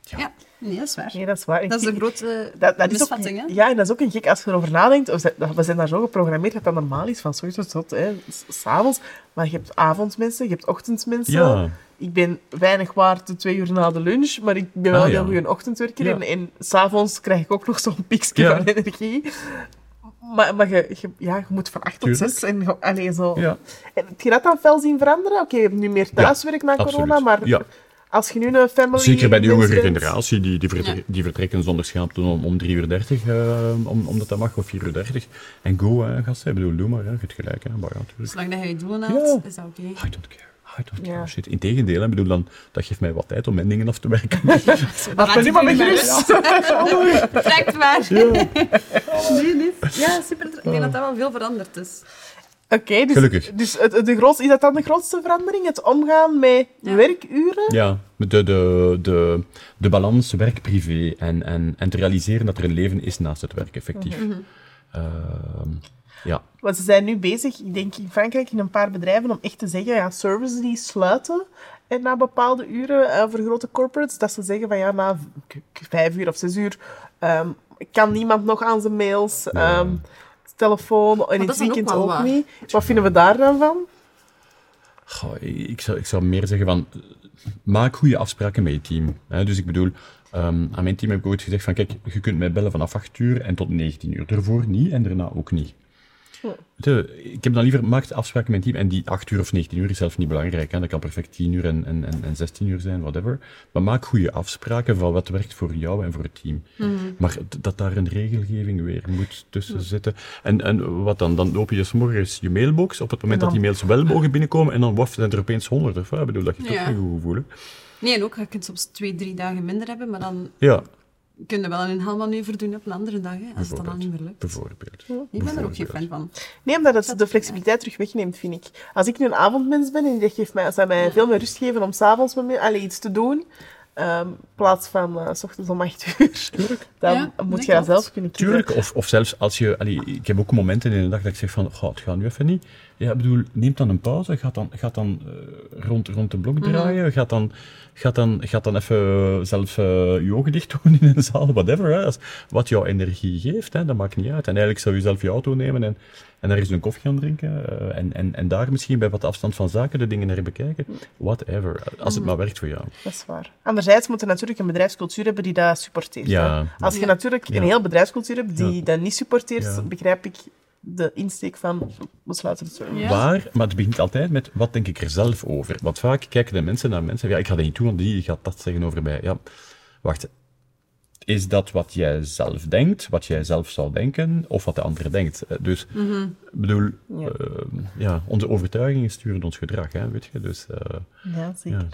[SPEAKER 2] ja, nee, dat is waar.
[SPEAKER 1] Nee, dat is waar.
[SPEAKER 2] Dat is een grote
[SPEAKER 1] dat, dat is ook,
[SPEAKER 2] misvatting, hè?
[SPEAKER 1] Ja, en dat is ook een gek als je erover nadenkt. We zijn, we zijn daar zo geprogrammeerd dat dat normaal is, van ochtends tot hè, s- s avonds. Maar je hebt avondmensen, je hebt ochtendsmensen.
[SPEAKER 3] Ja.
[SPEAKER 1] Ik ben weinig waard de twee uur na de lunch, maar ik ben wel
[SPEAKER 3] Ah,
[SPEAKER 1] een
[SPEAKER 3] ja.
[SPEAKER 1] heel goede ochtendwerker.
[SPEAKER 3] Ja.
[SPEAKER 1] En, en s'avonds krijg ik ook nog zo'n piekje
[SPEAKER 3] Ja.
[SPEAKER 1] van energie. Maar, maar je, je- ja, je moet van acht tot
[SPEAKER 3] Tuurlijk.
[SPEAKER 1] zes. En, je- allee, zo.
[SPEAKER 3] Ja.
[SPEAKER 1] En heb je dat dan fel zien veranderen? Oké, je hebt nu meer thuiswerk na
[SPEAKER 3] absoluut.
[SPEAKER 1] corona, maar
[SPEAKER 3] Ja.
[SPEAKER 1] als je nu een family...
[SPEAKER 3] Zeker bij de jongere
[SPEAKER 1] bent-
[SPEAKER 3] generatie, die, die, vertre-
[SPEAKER 2] Ja.
[SPEAKER 3] die vertrekken zonder schaamte om, om 3 uur 30, eh, om, omdat dat mag, of 4 uur 30. En go, hè, gasten. Ik bedoel, doe maar, hè. je hebt gelijk. Hè. Maar ja, natuurlijk.
[SPEAKER 2] Zolang dat je haalt,
[SPEAKER 3] Ja.
[SPEAKER 2] is dat oké.
[SPEAKER 3] I don't care. I don't care.
[SPEAKER 1] Ja.
[SPEAKER 3] Shit. Integendeel. Ik bedoel, dan, dat geeft mij wat tijd om mijn dingen af te werken.
[SPEAKER 1] Laat me nu maar met rust.
[SPEAKER 2] Trekt maar. Nee, nee. Ja, super. Ik denk dat dat wel veel veranderd is.
[SPEAKER 1] Oké, dus,
[SPEAKER 3] Gelukkig.
[SPEAKER 1] dus het, het- de grootste, is dat dan de grootste verandering? Het omgaan met
[SPEAKER 2] Ja.
[SPEAKER 1] werkuren?
[SPEAKER 3] Ja, de, de, de, de balans werk-privé en, en, en te realiseren dat er een leven is naast het werk, effectief. Ehm, ja,
[SPEAKER 1] Want ze zijn nu bezig, ik denk in Frankrijk, in een paar bedrijven, om echt te zeggen, ja, services die sluiten en na bepaalde uren eh, voor grote corporates, dat ze zeggen van ja, na vijf uur of zes uur ehm, kan niemand nog aan zijn mails, ehm, telefoon, en in het
[SPEAKER 2] ook
[SPEAKER 1] weekend ook,
[SPEAKER 2] waar.
[SPEAKER 1] niet. Wat vinden we daar dan van?
[SPEAKER 3] Goh, ik, zou, ik zou meer zeggen van, maak goede afspraken met je team. Hè? Dus ik bedoel, ehm, aan mijn team heb ik ooit gezegd van, kijk, je kunt mij bellen vanaf 8 uur en tot 19 uur. Daarvoor niet en daarna ook niet. De- ik heb dan liever, maak afspraken met mijn team en die 8 uur of 19 uur is zelf niet belangrijk. Hè? Dat kan perfect 10 uur en, en, en, en 16 uur zijn, whatever. Maar maak goede afspraken van wat werkt voor jou en voor het team. Maar d- dat daar een regelgeving weer moet tussen zitten. En, en wat dan? Dan open je 's morgens je mailbox op het moment
[SPEAKER 1] En
[SPEAKER 3] dat die mails wel mogen binnenkomen en dan waf, zijn er opeens honderd. Of, wat? ik bedoel, dat
[SPEAKER 2] Ja.
[SPEAKER 3] ook een goed gevoel. hè.
[SPEAKER 2] Nee, en ook, je kunt soms twee, drie dagen minder hebben, maar dan
[SPEAKER 3] Ja,
[SPEAKER 2] kun je wel een helmanoeuvre doen op een andere dag, hè, als het dan al
[SPEAKER 3] Bijvoorbeeld.
[SPEAKER 2] niet meer lukt.
[SPEAKER 3] bijvoorbeeld.
[SPEAKER 2] Ik ben er ook geen fan van.
[SPEAKER 1] Nee, omdat het de flexibiliteit terug wegneemt, vind ik. Als ik nu een avondmens ben en dat geeft mij, zou mij veel meer rust geven om s'avonds iets te doen, ehm, in plaats van eh, s ochtends om acht uur, dan
[SPEAKER 2] Ja,
[SPEAKER 1] moet
[SPEAKER 2] dat
[SPEAKER 1] je dat zelf kunnen kiezen.
[SPEAKER 3] Tuurlijk, of, of zelfs als je... allee, ik heb ook momenten in de dag dat ik zeg van, goh, het gaat nu even niet. Ja, ik bedoel, neem dan een pauze, gaat dan, gaat dan eh, rond, rond de blok
[SPEAKER 2] Mhm.
[SPEAKER 3] draaien, gaat, dan, gaat, dan, gaat dan even zelf eh, je ogen dicht doen in een zaal, whatever. Hè. Wat jouw energie geeft, hè, dat maakt niet uit. En eigenlijk zou je zelf je auto nemen en, en daar eens een koffie gaan drinken. eh, en, en, en daar misschien bij wat afstand van zaken de dingen naar bekijken. Whatever, als
[SPEAKER 2] Mhm.
[SPEAKER 3] het maar werkt voor jou.
[SPEAKER 1] Dat is waar. Anderzijds moet je natuurlijk een bedrijfscultuur hebben die dat supporteert.
[SPEAKER 3] Ja.
[SPEAKER 1] Als je natuurlijk
[SPEAKER 3] Ja.
[SPEAKER 1] een heel bedrijfscultuur hebt die
[SPEAKER 3] Ja.
[SPEAKER 1] dat niet supporteert, begrijp ik de insteek van we sluiten het service.
[SPEAKER 2] Ja.
[SPEAKER 3] Waar, maar het begint altijd met wat denk ik er zelf over. Want vaak kijken de mensen naar mensen, ja, ik ga dat niet doen, want die gaat dat zeggen over mij. Ja, wacht. Is dat wat jij zelf denkt, wat jij zelf zou denken, of wat de ander denkt? Eh, Dus, ik bedoel,
[SPEAKER 1] Ja.
[SPEAKER 3] eh, ja, onze overtuigingen sturen ons gedrag, hè, weet je? Dus, eh,
[SPEAKER 1] Ja, zeker.
[SPEAKER 3] ja.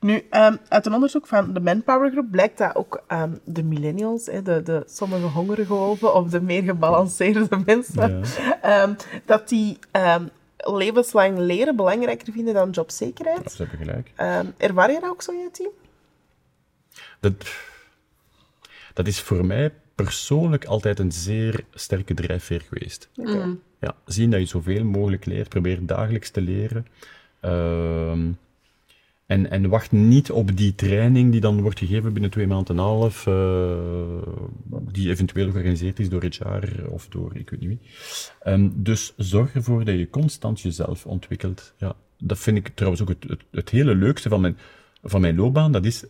[SPEAKER 1] Nu, ehm, uit een onderzoek van de Manpower Group blijkt dat ook ehm, de millennials, hè, de, de sommige hongerige wolven of de meer gebalanceerde mensen, ehm, dat die ehm, levenslang leren belangrijker vinden dan jobzekerheid.
[SPEAKER 3] ze hebben gelijk.
[SPEAKER 1] Ehm, ervaar je dat ook zo in je team?
[SPEAKER 3] Dat, dat is voor mij persoonlijk altijd een zeer sterke drijfveer geweest. Ja, zien dat je zoveel mogelijk leert, probeer dagelijks te leren. Ehm, en, en wacht niet op die training die dan wordt gegeven binnen twee maanden en een half, eh, die eventueel georganiseerd is door HR of door ik weet niet wie. Ehm, dus zorg ervoor dat je constant jezelf ontwikkelt. Ja, dat vind ik trouwens ook het, het, het hele leukste van mijn, van mijn loopbaan. Dat is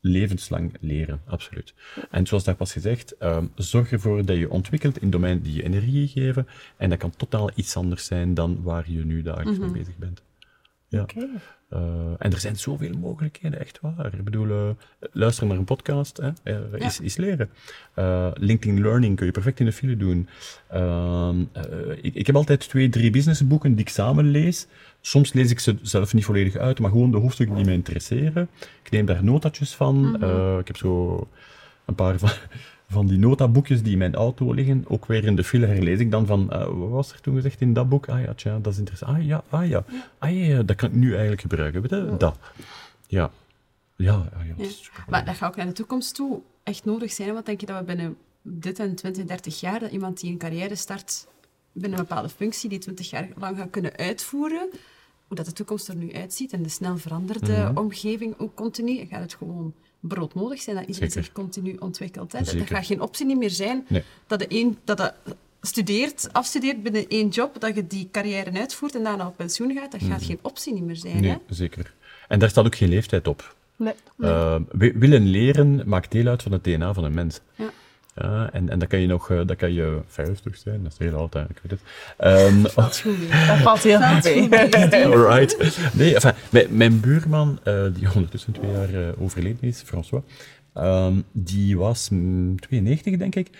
[SPEAKER 3] levenslang leren, absoluut. En zoals daar pas gezegd, ehm, zorg ervoor dat je ontwikkelt in domeinen die je energie geven. En dat kan totaal iets anders zijn dan waar je nu dagelijks mee bezig bent. Ja. Eh, en er zijn zoveel mogelijkheden, echt waar. Ik bedoel, eh, luisteren naar een podcast hè, eh, is, is leren. LinkedIn Learning kun je perfect in de file doen. Ehm, eh, ik, ik heb altijd twee, drie businessboeken die ik samen lees. Soms lees ik ze zelf niet volledig uit, maar gewoon de hoofdstukken die mij interesseren. Ik neem daar notatjes van. Eh, ik heb zo een paar van, van die notaboekjes die in mijn auto liggen. Ook weer in de file herlees ik dan van, eh, wat was er toen gezegd in dat boek? Ah ja, tja, dat is interessant. Ah ja, ah ja. Ah ja, ja, dat kan ik nu eigenlijk gebruiken. Weet je? Dat. Ja. Ja, ja,
[SPEAKER 2] Maar dat gaat ook naar de toekomst toe echt nodig zijn. Wat denk je dat we binnen dit en 20, 30 jaar, dat iemand die een carrière start binnen een bepaalde functie, die 20 jaar lang gaat kunnen uitvoeren, hoe dat de toekomst er nu uitziet en de snel veranderde
[SPEAKER 3] Mhm.
[SPEAKER 2] omgeving ook continu, gaat het gewoon broodnodig zijn dat iedereen
[SPEAKER 3] Zeker.
[SPEAKER 2] zich continu ontwikkelt. Hè? Dat, gaat geen optie niet meer zijn
[SPEAKER 3] Nee.
[SPEAKER 2] dat de een dat dat studeert, afstudeert binnen één job, dat je die carrière uitvoert en daarna op pensioen gaat. Dat gaat geen optie niet meer zijn.
[SPEAKER 3] Mhm. Nee,
[SPEAKER 2] Hè?
[SPEAKER 3] zeker. En daar staat ook geen leeftijd op.
[SPEAKER 1] Nee.
[SPEAKER 3] Eh, wi- willen leren maakt deel uit van het DNA van een mens.
[SPEAKER 2] Ja.
[SPEAKER 3] Ja, en, en dat kan je nog, eh, dat kan je 50 zijn, dat is heel oud eigenlijk, ik weet het. Ehm,
[SPEAKER 2] Dat is goed.
[SPEAKER 1] Dat valt heel goed mee.
[SPEAKER 3] Alright. Nee, enfin, mijn, mijn buurman, eh, die ondertussen twee jaar eh, overleden is, François, ehm, die was mm, 92, denk ik.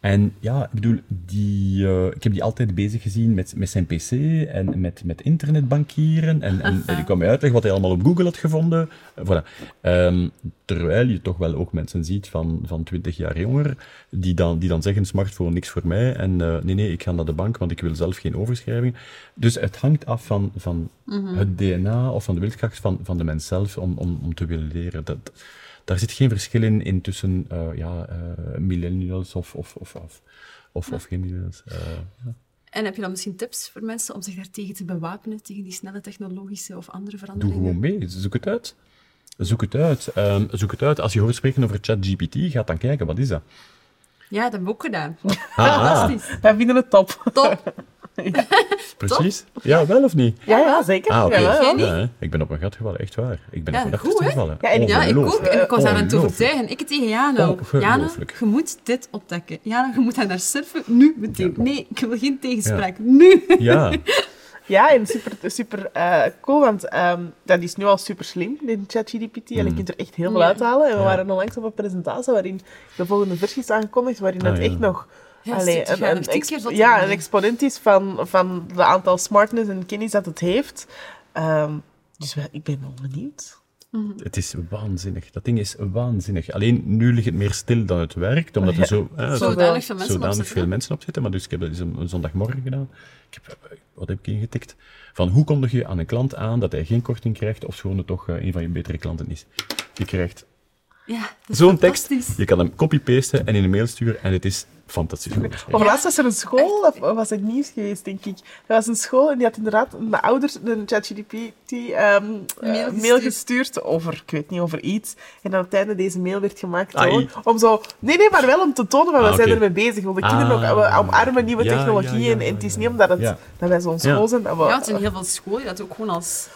[SPEAKER 3] En ja, ik bedoel, die, eh, ik heb die altijd bezig gezien met, met zijn pc en met, met internetbankieren. En, en, en die kwam mij uitleggen wat hij allemaal op Google had gevonden. Eh, voilà. Ehm, terwijl je toch wel ook mensen ziet van, van 20 jaar jonger, die dan, die dan zeggen, smartphone niks voor mij. En eh, nee, nee, ik ga naar de bank, want ik wil zelf geen overschrijving. Dus het hangt af van, van het DNA of van de wilskracht van, van de mens zelf om, om, om te willen leren. Dat, daar zit geen verschil in, in tussen eh, ja, eh, millennials of, of, of, of, of, of geen millennials. Eh, ja.
[SPEAKER 2] En heb je dan misschien tips voor mensen om zich daartegen te bewapenen, tegen die snelle technologische of andere
[SPEAKER 3] Doe
[SPEAKER 2] veranderingen?
[SPEAKER 3] gewoon mee, zoek het uit. Zoek het uit. Ehm, zoek het uit. Als je hoort spreken over ChatGPT, ga dan kijken, wat is dat?
[SPEAKER 2] Ja, dat heb ik ook gedaan.
[SPEAKER 3] Ah,
[SPEAKER 2] Fantastisch.
[SPEAKER 1] Wij vinden het top.
[SPEAKER 2] Top.
[SPEAKER 3] precies. Ja, wel of niet?
[SPEAKER 1] Ja, ja, zeker.
[SPEAKER 3] Ah, oké.
[SPEAKER 1] Ja,
[SPEAKER 3] ik ben op mijn gat gevallen, echt waar. Ik ben
[SPEAKER 2] Ja,
[SPEAKER 3] op mijn gat gevallen.
[SPEAKER 1] Ja, en ik-
[SPEAKER 2] Ja, ik ook. En ik was aan het overtuigen. Ik tegen.
[SPEAKER 3] Ongelooflijk.
[SPEAKER 2] Jana, je moet dit opdekken. Jana, je moet daar naar surfen. Nu meteen. Nee, ik wil geen tegenspraak. Nu.
[SPEAKER 3] Ja,
[SPEAKER 1] Ja, en super, super eh, cool, want ehm, dat is nu al super slim, die ChatGPT. En je
[SPEAKER 3] Mm.
[SPEAKER 1] kunt er echt heel veel
[SPEAKER 2] Ja.
[SPEAKER 1] uithalen. En we
[SPEAKER 3] Ja.
[SPEAKER 1] waren onlangs op een presentatie waarin de volgende versie is aangekondigd, waarin
[SPEAKER 3] Ah,
[SPEAKER 1] het
[SPEAKER 3] ja.
[SPEAKER 1] echt nog...
[SPEAKER 2] Ja,
[SPEAKER 1] allee,
[SPEAKER 2] het zotter
[SPEAKER 1] ja, een exponent is van, van de aantal smartness en kennis dat het heeft. Ehm, dus wel, ik ben wel benieuwd.
[SPEAKER 3] het is waanzinnig. Dat ding is waanzinnig. Alleen nu ligt het meer stil dan het werkt, omdat er zo, eh, zo
[SPEAKER 2] Zodanig veel mensen op
[SPEAKER 3] zodanig veel mensen op zitten. Maar dus ik heb dat eens een, een zondagmorgen gedaan. Ik heb, eh, wat heb ik ingetikt? Van hoe kondig je aan een klant aan dat hij geen korting krijgt, of schoon het toch eh, een van je betere klanten is? Je krijgt
[SPEAKER 2] Ja,
[SPEAKER 3] zo'n tekst, je kan hem copy-pasten en in een mail sturen en het is fantastisch. goed
[SPEAKER 1] Of
[SPEAKER 3] geschreven.
[SPEAKER 1] laatst was er een school, of was het nieuws geweest, denk ik. Er was een school en die had inderdaad de ouders een ChatGPT ehm, eh,
[SPEAKER 2] Mail
[SPEAKER 1] mail,
[SPEAKER 2] gestuurd.
[SPEAKER 1] over, ik weet niet, over iets. En dan op het einde deze mail werd gemaakt om zo... Nee, nee, maar wel om te tonen, van we
[SPEAKER 3] Ah,
[SPEAKER 1] zijn
[SPEAKER 3] oké.
[SPEAKER 1] ermee bezig. Want de kinderen ook,
[SPEAKER 3] Ah.
[SPEAKER 1] we omarmen nieuwe
[SPEAKER 3] Ja,
[SPEAKER 1] technologieën.
[SPEAKER 3] ja, ja,
[SPEAKER 1] en het is niet omdat het,
[SPEAKER 3] ja.
[SPEAKER 1] dat wij zo'n school
[SPEAKER 3] Ja.
[SPEAKER 1] zijn, dat we...
[SPEAKER 2] Ja, want in heel veel scholen die dat ook gewoon als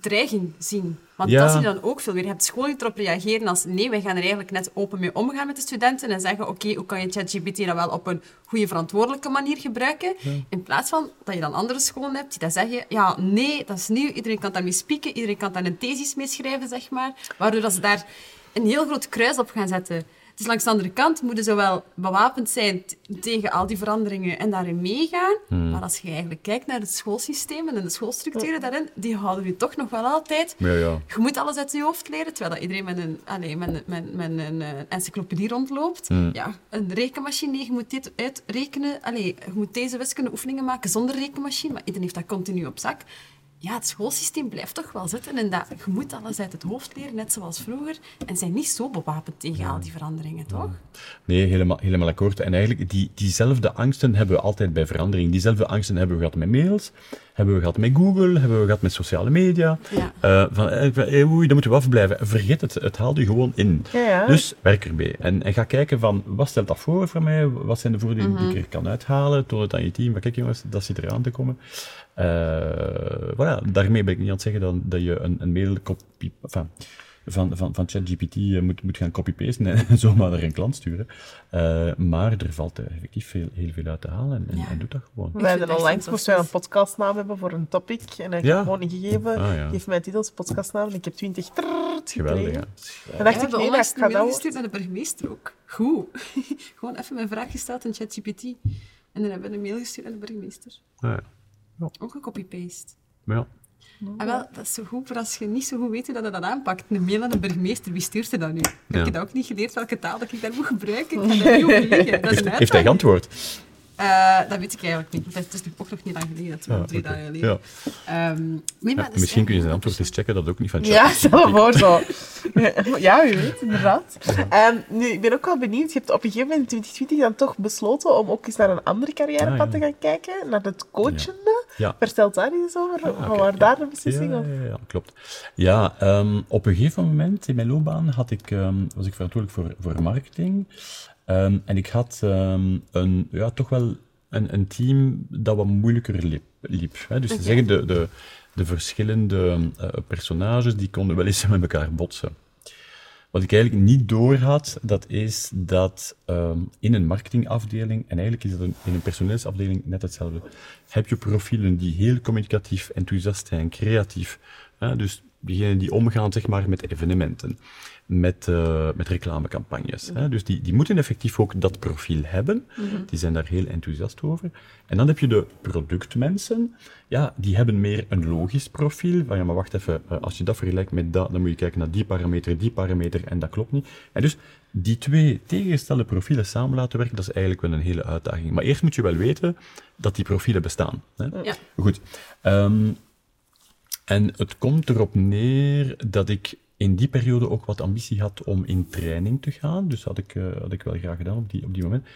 [SPEAKER 2] dreiging zien. Want
[SPEAKER 3] Ja.
[SPEAKER 2] dat zie je dan ook veel meer. Je hebt scholen die erop reageren als nee, wij gaan er eigenlijk net open mee omgaan met de studenten en zeggen oké, hoe kan je ChatGPT dan wel op een goede, verantwoordelijke manier gebruiken? In plaats van dat je dan andere scholen hebt die dan zeggen ja, nee, dat is nieuw, iedereen kan daarmee spieken, iedereen kan daar een thesis mee schrijven, zeg maar. Waardoor dat ze daar een heel groot kruis op gaan zetten. Dus langs de andere kant moeten ze wel bewapend zijn tegen al die veranderingen en daarin meegaan. Maar als je eigenlijk kijkt naar het schoolsysteem en de schoolstructuren daarin, die houden je toch nog wel altijd...
[SPEAKER 3] Ja, ja.
[SPEAKER 2] Je moet alles uit je hoofd leren, terwijl dat iedereen met een, allee, met, een- met, met een eh, encyclopedie rondloopt. Ja, een rekenmachine, nee, je moet dit uitrekenen. Allee, je moet deze wiskundeoefeningen maken zonder rekenmachine, maar iedereen heeft dat continu op zak. Ja, het schoolsysteem blijft toch wel zitten en dat, je moet alles uit het hoofd leren, net zoals vroeger. En zijn niet zo bewapend tegen al die veranderingen, toch?
[SPEAKER 3] Nee, helemaal, helemaal akkoord. En eigenlijk, die, diezelfde angsten hebben we altijd bij verandering. Diezelfde angsten hebben we gehad met mails, hebben we gehad met Google, hebben we gehad met sociale media.
[SPEAKER 2] Ja.
[SPEAKER 3] Eh, van, eh, oei, daar moeten we afblijven. Vergeet het, het haalt u gewoon in.
[SPEAKER 1] Ja, ja.
[SPEAKER 3] Dus werk erbij. En, en ga kijken van, wat stelt dat voor voor mij? Wat zijn de voordelen
[SPEAKER 2] Mhm.
[SPEAKER 3] die ik er kan uithalen? Toon het aan je team. Van, kijk jongens, dat zit eraan te komen. Eh voilà, daarmee ben ik niet aan het zeggen dat, dat je een, een mail. Enfin, van, van, van ChatGPT eh, moet, moet gaan copy-pasten en zomaar naar een klant sturen. Uh, maar er valt effectief veel, heel veel uit te halen en, en,
[SPEAKER 2] Ja.
[SPEAKER 3] en doet dat gewoon.
[SPEAKER 1] Wij hadden
[SPEAKER 2] echt
[SPEAKER 1] onlangs moesten wij een podcastnaam hebben voor een topic. En dan heb ik
[SPEAKER 3] Ja.
[SPEAKER 1] gewoon ingegeven,
[SPEAKER 3] Ah, ja.
[SPEAKER 1] geef mij titels, podcastnaam. En ik heb 20 trrrt
[SPEAKER 3] Geweldig, ja.
[SPEAKER 1] En
[SPEAKER 2] We
[SPEAKER 1] dacht ik,
[SPEAKER 2] hebben
[SPEAKER 1] nee,
[SPEAKER 2] onlangs
[SPEAKER 1] dat
[SPEAKER 2] een
[SPEAKER 1] gaat
[SPEAKER 2] mail
[SPEAKER 1] wel.
[SPEAKER 2] gestuurd naar de burgemeester ook. Goed. Gewoon even mijn vraag gesteld in ChatGPT. En dan hebben we een mail gestuurd naar de burgemeester.
[SPEAKER 3] Ah, ja.
[SPEAKER 2] Ook gecopy-paste.
[SPEAKER 3] Maar ja,
[SPEAKER 2] En wel, dat is zo goed voor als je niet zo goed weet hoe dat je dat aanpakt. Een mail aan de burgemeester, wie stuurt er dan nu? Heb je dat ook niet geleerd welke taal dat ik daar moet gebruiken? Ik ga daar niet over liegen. Dat is een
[SPEAKER 3] heeft hij geantwoord?
[SPEAKER 2] Eh, dat weet ik eigenlijk niet. want Het is nu ook nog niet lang geleden. Dat
[SPEAKER 3] Ja,
[SPEAKER 2] drie dagen geleden.
[SPEAKER 3] Ja.
[SPEAKER 2] Ehm, nee,
[SPEAKER 3] Ja, misschien kun je zijn antwoord eens checken, dat ook niet van
[SPEAKER 1] Ja,
[SPEAKER 3] ChatGPT.
[SPEAKER 1] stel voor zo. Ja, u weet, inderdaad. Ehm, nu, ik ben ook wel benieuwd. Je hebt op een gegeven moment in 2020 dan toch besloten om ook eens naar een andere carrièrepad
[SPEAKER 3] Ah, ja.
[SPEAKER 1] te gaan kijken. Naar het coachende.
[SPEAKER 3] Ja.
[SPEAKER 1] Vertel daar eens over.
[SPEAKER 3] Ah,
[SPEAKER 1] waar
[SPEAKER 3] ja.
[SPEAKER 1] daar de beslissing
[SPEAKER 3] ja,
[SPEAKER 1] op?
[SPEAKER 3] ja, ja, klopt. Ja, ehm, op een gegeven moment in mijn loopbaan had ik, ehm, was ik verantwoordelijk voor, voor marketing. Ehm, en ik had ehm, een, ja, toch wel een, een team dat wat moeilijker liep. liep hè. Dus te
[SPEAKER 2] Oké.
[SPEAKER 3] zeggen, de, de, de verschillende eh, personages die konden wel eens met elkaar botsen. Wat ik eigenlijk niet doorhad, dat is dat ehm, in een marketingafdeling, en eigenlijk is dat een, in een personeelsafdeling net hetzelfde, heb je profielen die heel communicatief, enthousiast zijn, creatief. Hè? Dus diegenen die omgaan zeg maar, met evenementen, met, eh, met reclamecampagnes. Hè? Dus die, die moeten effectief ook dat profiel hebben. Die zijn daar heel enthousiast over. En dan heb je de productmensen. Ja, die hebben meer een logisch profiel. Van ja, maar wacht even, eh, als je dat vergelijkt met dat, dan moet je kijken naar die parameter, die parameter, en dat klopt niet. En dus die twee tegengestelde profielen samen laten werken, dat is eigenlijk wel een hele uitdaging. Maar eerst moet je wel weten dat die profielen bestaan. Hè?
[SPEAKER 2] Ja.
[SPEAKER 3] Goed. Ehm, en het komt erop neer dat ik in die periode ook wat ambitie had om in training te gaan. Dus had ik, eh, had ik wel graag gedaan op die, op die moment.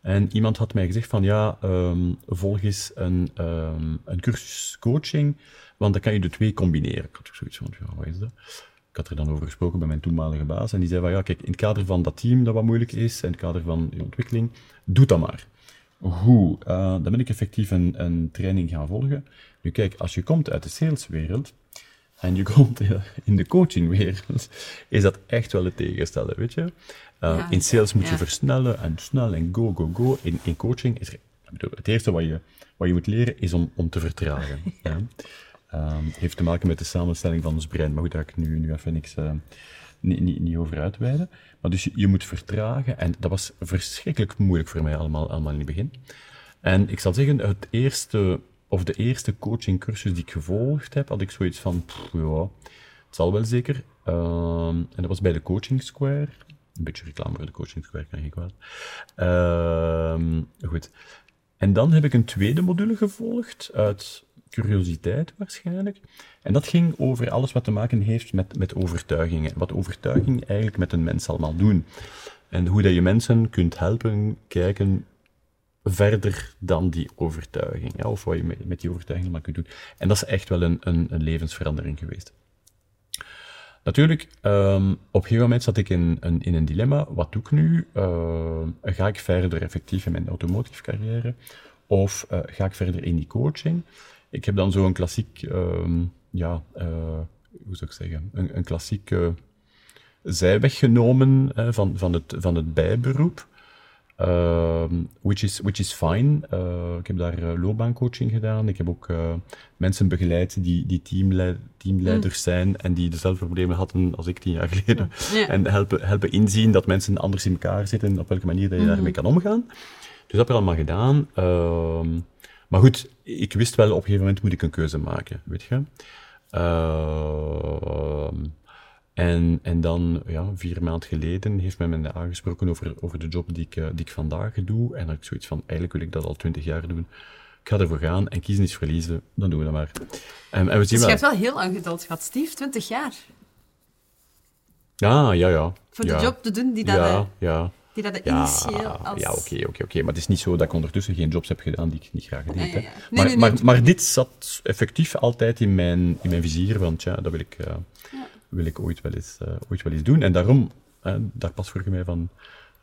[SPEAKER 3] En iemand had mij gezegd van ja, ehm, volg eens een, ehm, een cursus coaching, want dan kan je de twee combineren. Ik had ook zoiets van, ja, wat is dat? Ik had er dan over gesproken bij mijn toenmalige baas en die zei van ja, kijk, in het kader van dat team dat wat moeilijk is, in het kader van je ontwikkeling, doe dat maar. Goed, eh, dan ben ik effectief een, een training gaan volgen. Nu kijk, als je komt uit de saleswereld en je komt in de coachingwereld, is dat echt wel het tegenstellen, weet je. Uh,
[SPEAKER 2] Ja,
[SPEAKER 3] in sales moet je
[SPEAKER 2] ja.
[SPEAKER 3] versnellen en snel en go, go, go. In, in coaching is er, ik bedoel, het eerste wat je, wat je moet leren is om, om te vertragen. ja. Um, heeft te maken met de samenstelling van ons brein. Maar goed, daar ik nu, nu even niks, uh, niet, niet, niet over uitweiden. Maar dus je, je, moet vertragen. En dat was verschrikkelijk moeilijk voor mij allemaal, allemaal in het begin. En ik zal zeggen, het eerste, of de eerste coachingcursus die ik gevolgd heb, had ik zoiets van, ja, het zal wel zeker. Um, en dat was bij de Coaching Square. Een beetje reclame voor de Coaching Square, kan je kwaad. Um, goed. En dan heb ik een tweede module gevolgd, uit curiositeit waarschijnlijk. En dat ging over alles wat te maken heeft met, met overtuigingen. Wat overtuiging eigenlijk met een mens allemaal doen. En hoe dat je mensen kunt helpen kijken verder dan die overtuiging. Of wat je met, die overtuiging allemaal kunt doen. En dat is echt wel een, een, levensverandering geweest. Natuurlijk, um, op een gegeven moment zat ik in, een, in een dilemma. Wat doe ik nu? Uh, ga ik verder effectief in mijn automotive carrière? Of uh, ga ik verder in die coaching? Ik heb dan zo'n klassiek, um, ja, uh, hoe zou ik zeggen, een, een klassiek zijweg genomen van, van, het, van het bijberoep. Uh, which, is, which is fine. Uh, ik heb daar uh, loopbaancoaching gedaan. Ik heb ook mensen begeleid die, die teamleid, teamleiders mm. zijn en die dezelfde problemen hadden als ik tien jaar geleden. En helpen, helpen inzien dat mensen anders in elkaar zitten en op welke manier dat je mm. daarmee kan omgaan. Dus dat heb ik allemaal gedaan. Ehm, maar goed, ik wist wel op een gegeven moment moet ik een keuze maken, weet je. Ehm, en, en dan, ja, vier maanden geleden heeft men me aangesproken over, over de job die ik, uh, die ik vandaag doe. En dan heb ik zoiets van, eigenlijk wil ik dat al twintig jaar doen. Ik ga ervoor gaan en kiezen is verliezen, dan doen we dat maar. En, en we zien
[SPEAKER 2] Dus je
[SPEAKER 3] wel...
[SPEAKER 2] hebt wel heel lang geduld gehad, Steve. 20 jaar.
[SPEAKER 3] Ja, ja, ja.
[SPEAKER 2] Voor
[SPEAKER 3] ja.
[SPEAKER 2] de job te doen die dat,
[SPEAKER 3] Ja,
[SPEAKER 2] eh,
[SPEAKER 3] ja.
[SPEAKER 2] die dat
[SPEAKER 3] Ja,
[SPEAKER 2] initieel als...
[SPEAKER 3] ja oké, oké, oké. Maar het is niet zo dat ik ondertussen geen jobs heb gedaan die ik niet graag deed.
[SPEAKER 2] Ja,
[SPEAKER 3] hè.
[SPEAKER 2] ja. Nee,
[SPEAKER 3] maar,
[SPEAKER 2] nee, nee,
[SPEAKER 3] maar, maar dit zat effectief altijd in mijn, in mijn vizier, want ja, dat wil ik, eh,
[SPEAKER 2] Ja.
[SPEAKER 3] Wil ik ooit, wel eens, eh, ooit wel eens doen. En daarom, eh, daar pas vroeg je mij van,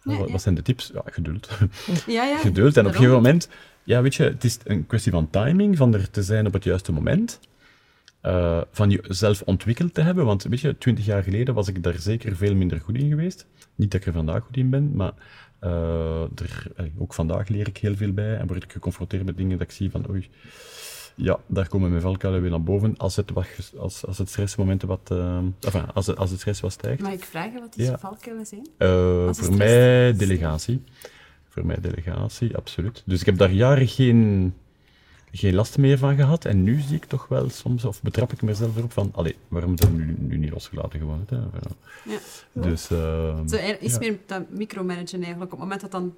[SPEAKER 2] Ja,
[SPEAKER 3] wat,
[SPEAKER 2] ja.
[SPEAKER 3] zijn de tips? Ja, geduld.
[SPEAKER 2] Ja, ja.
[SPEAKER 3] geduld. En op een gegeven moment, ja, weet je, het is een kwestie van timing, van er te zijn op het juiste moment. eh, van jezelf ontwikkeld te hebben. Want weet je, twintig jaar geleden was ik daar zeker veel minder goed in geweest. Niet dat ik er vandaag goed in ben, maar eh, er, eh, ook vandaag leer ik heel veel bij en word ik geconfronteerd met dingen dat ik zie van oei, ja, daar komen mijn valkuilen weer naar boven als het, wat, als, als het stressmomenten wat, eh, enfin, als, het, als het stress wat stijgt.
[SPEAKER 2] Mag ik vragen wat die
[SPEAKER 3] Ja.
[SPEAKER 2] valkuilen zijn?
[SPEAKER 3] Eh, voor mij delegatie. Voor mij delegatie, absoluut. Dus ik heb daar jaren geen, geen last meer van gehad. En nu zie ik toch wel soms, of betrap ik mezelf erop van, allee, waarom dat nu, nu niet losgelaten gewoon? Hè?
[SPEAKER 2] Ja.
[SPEAKER 3] Dus, eh,
[SPEAKER 2] Zo, iets
[SPEAKER 3] ja.
[SPEAKER 2] meer dat micromanagen eigenlijk, op het moment dat dan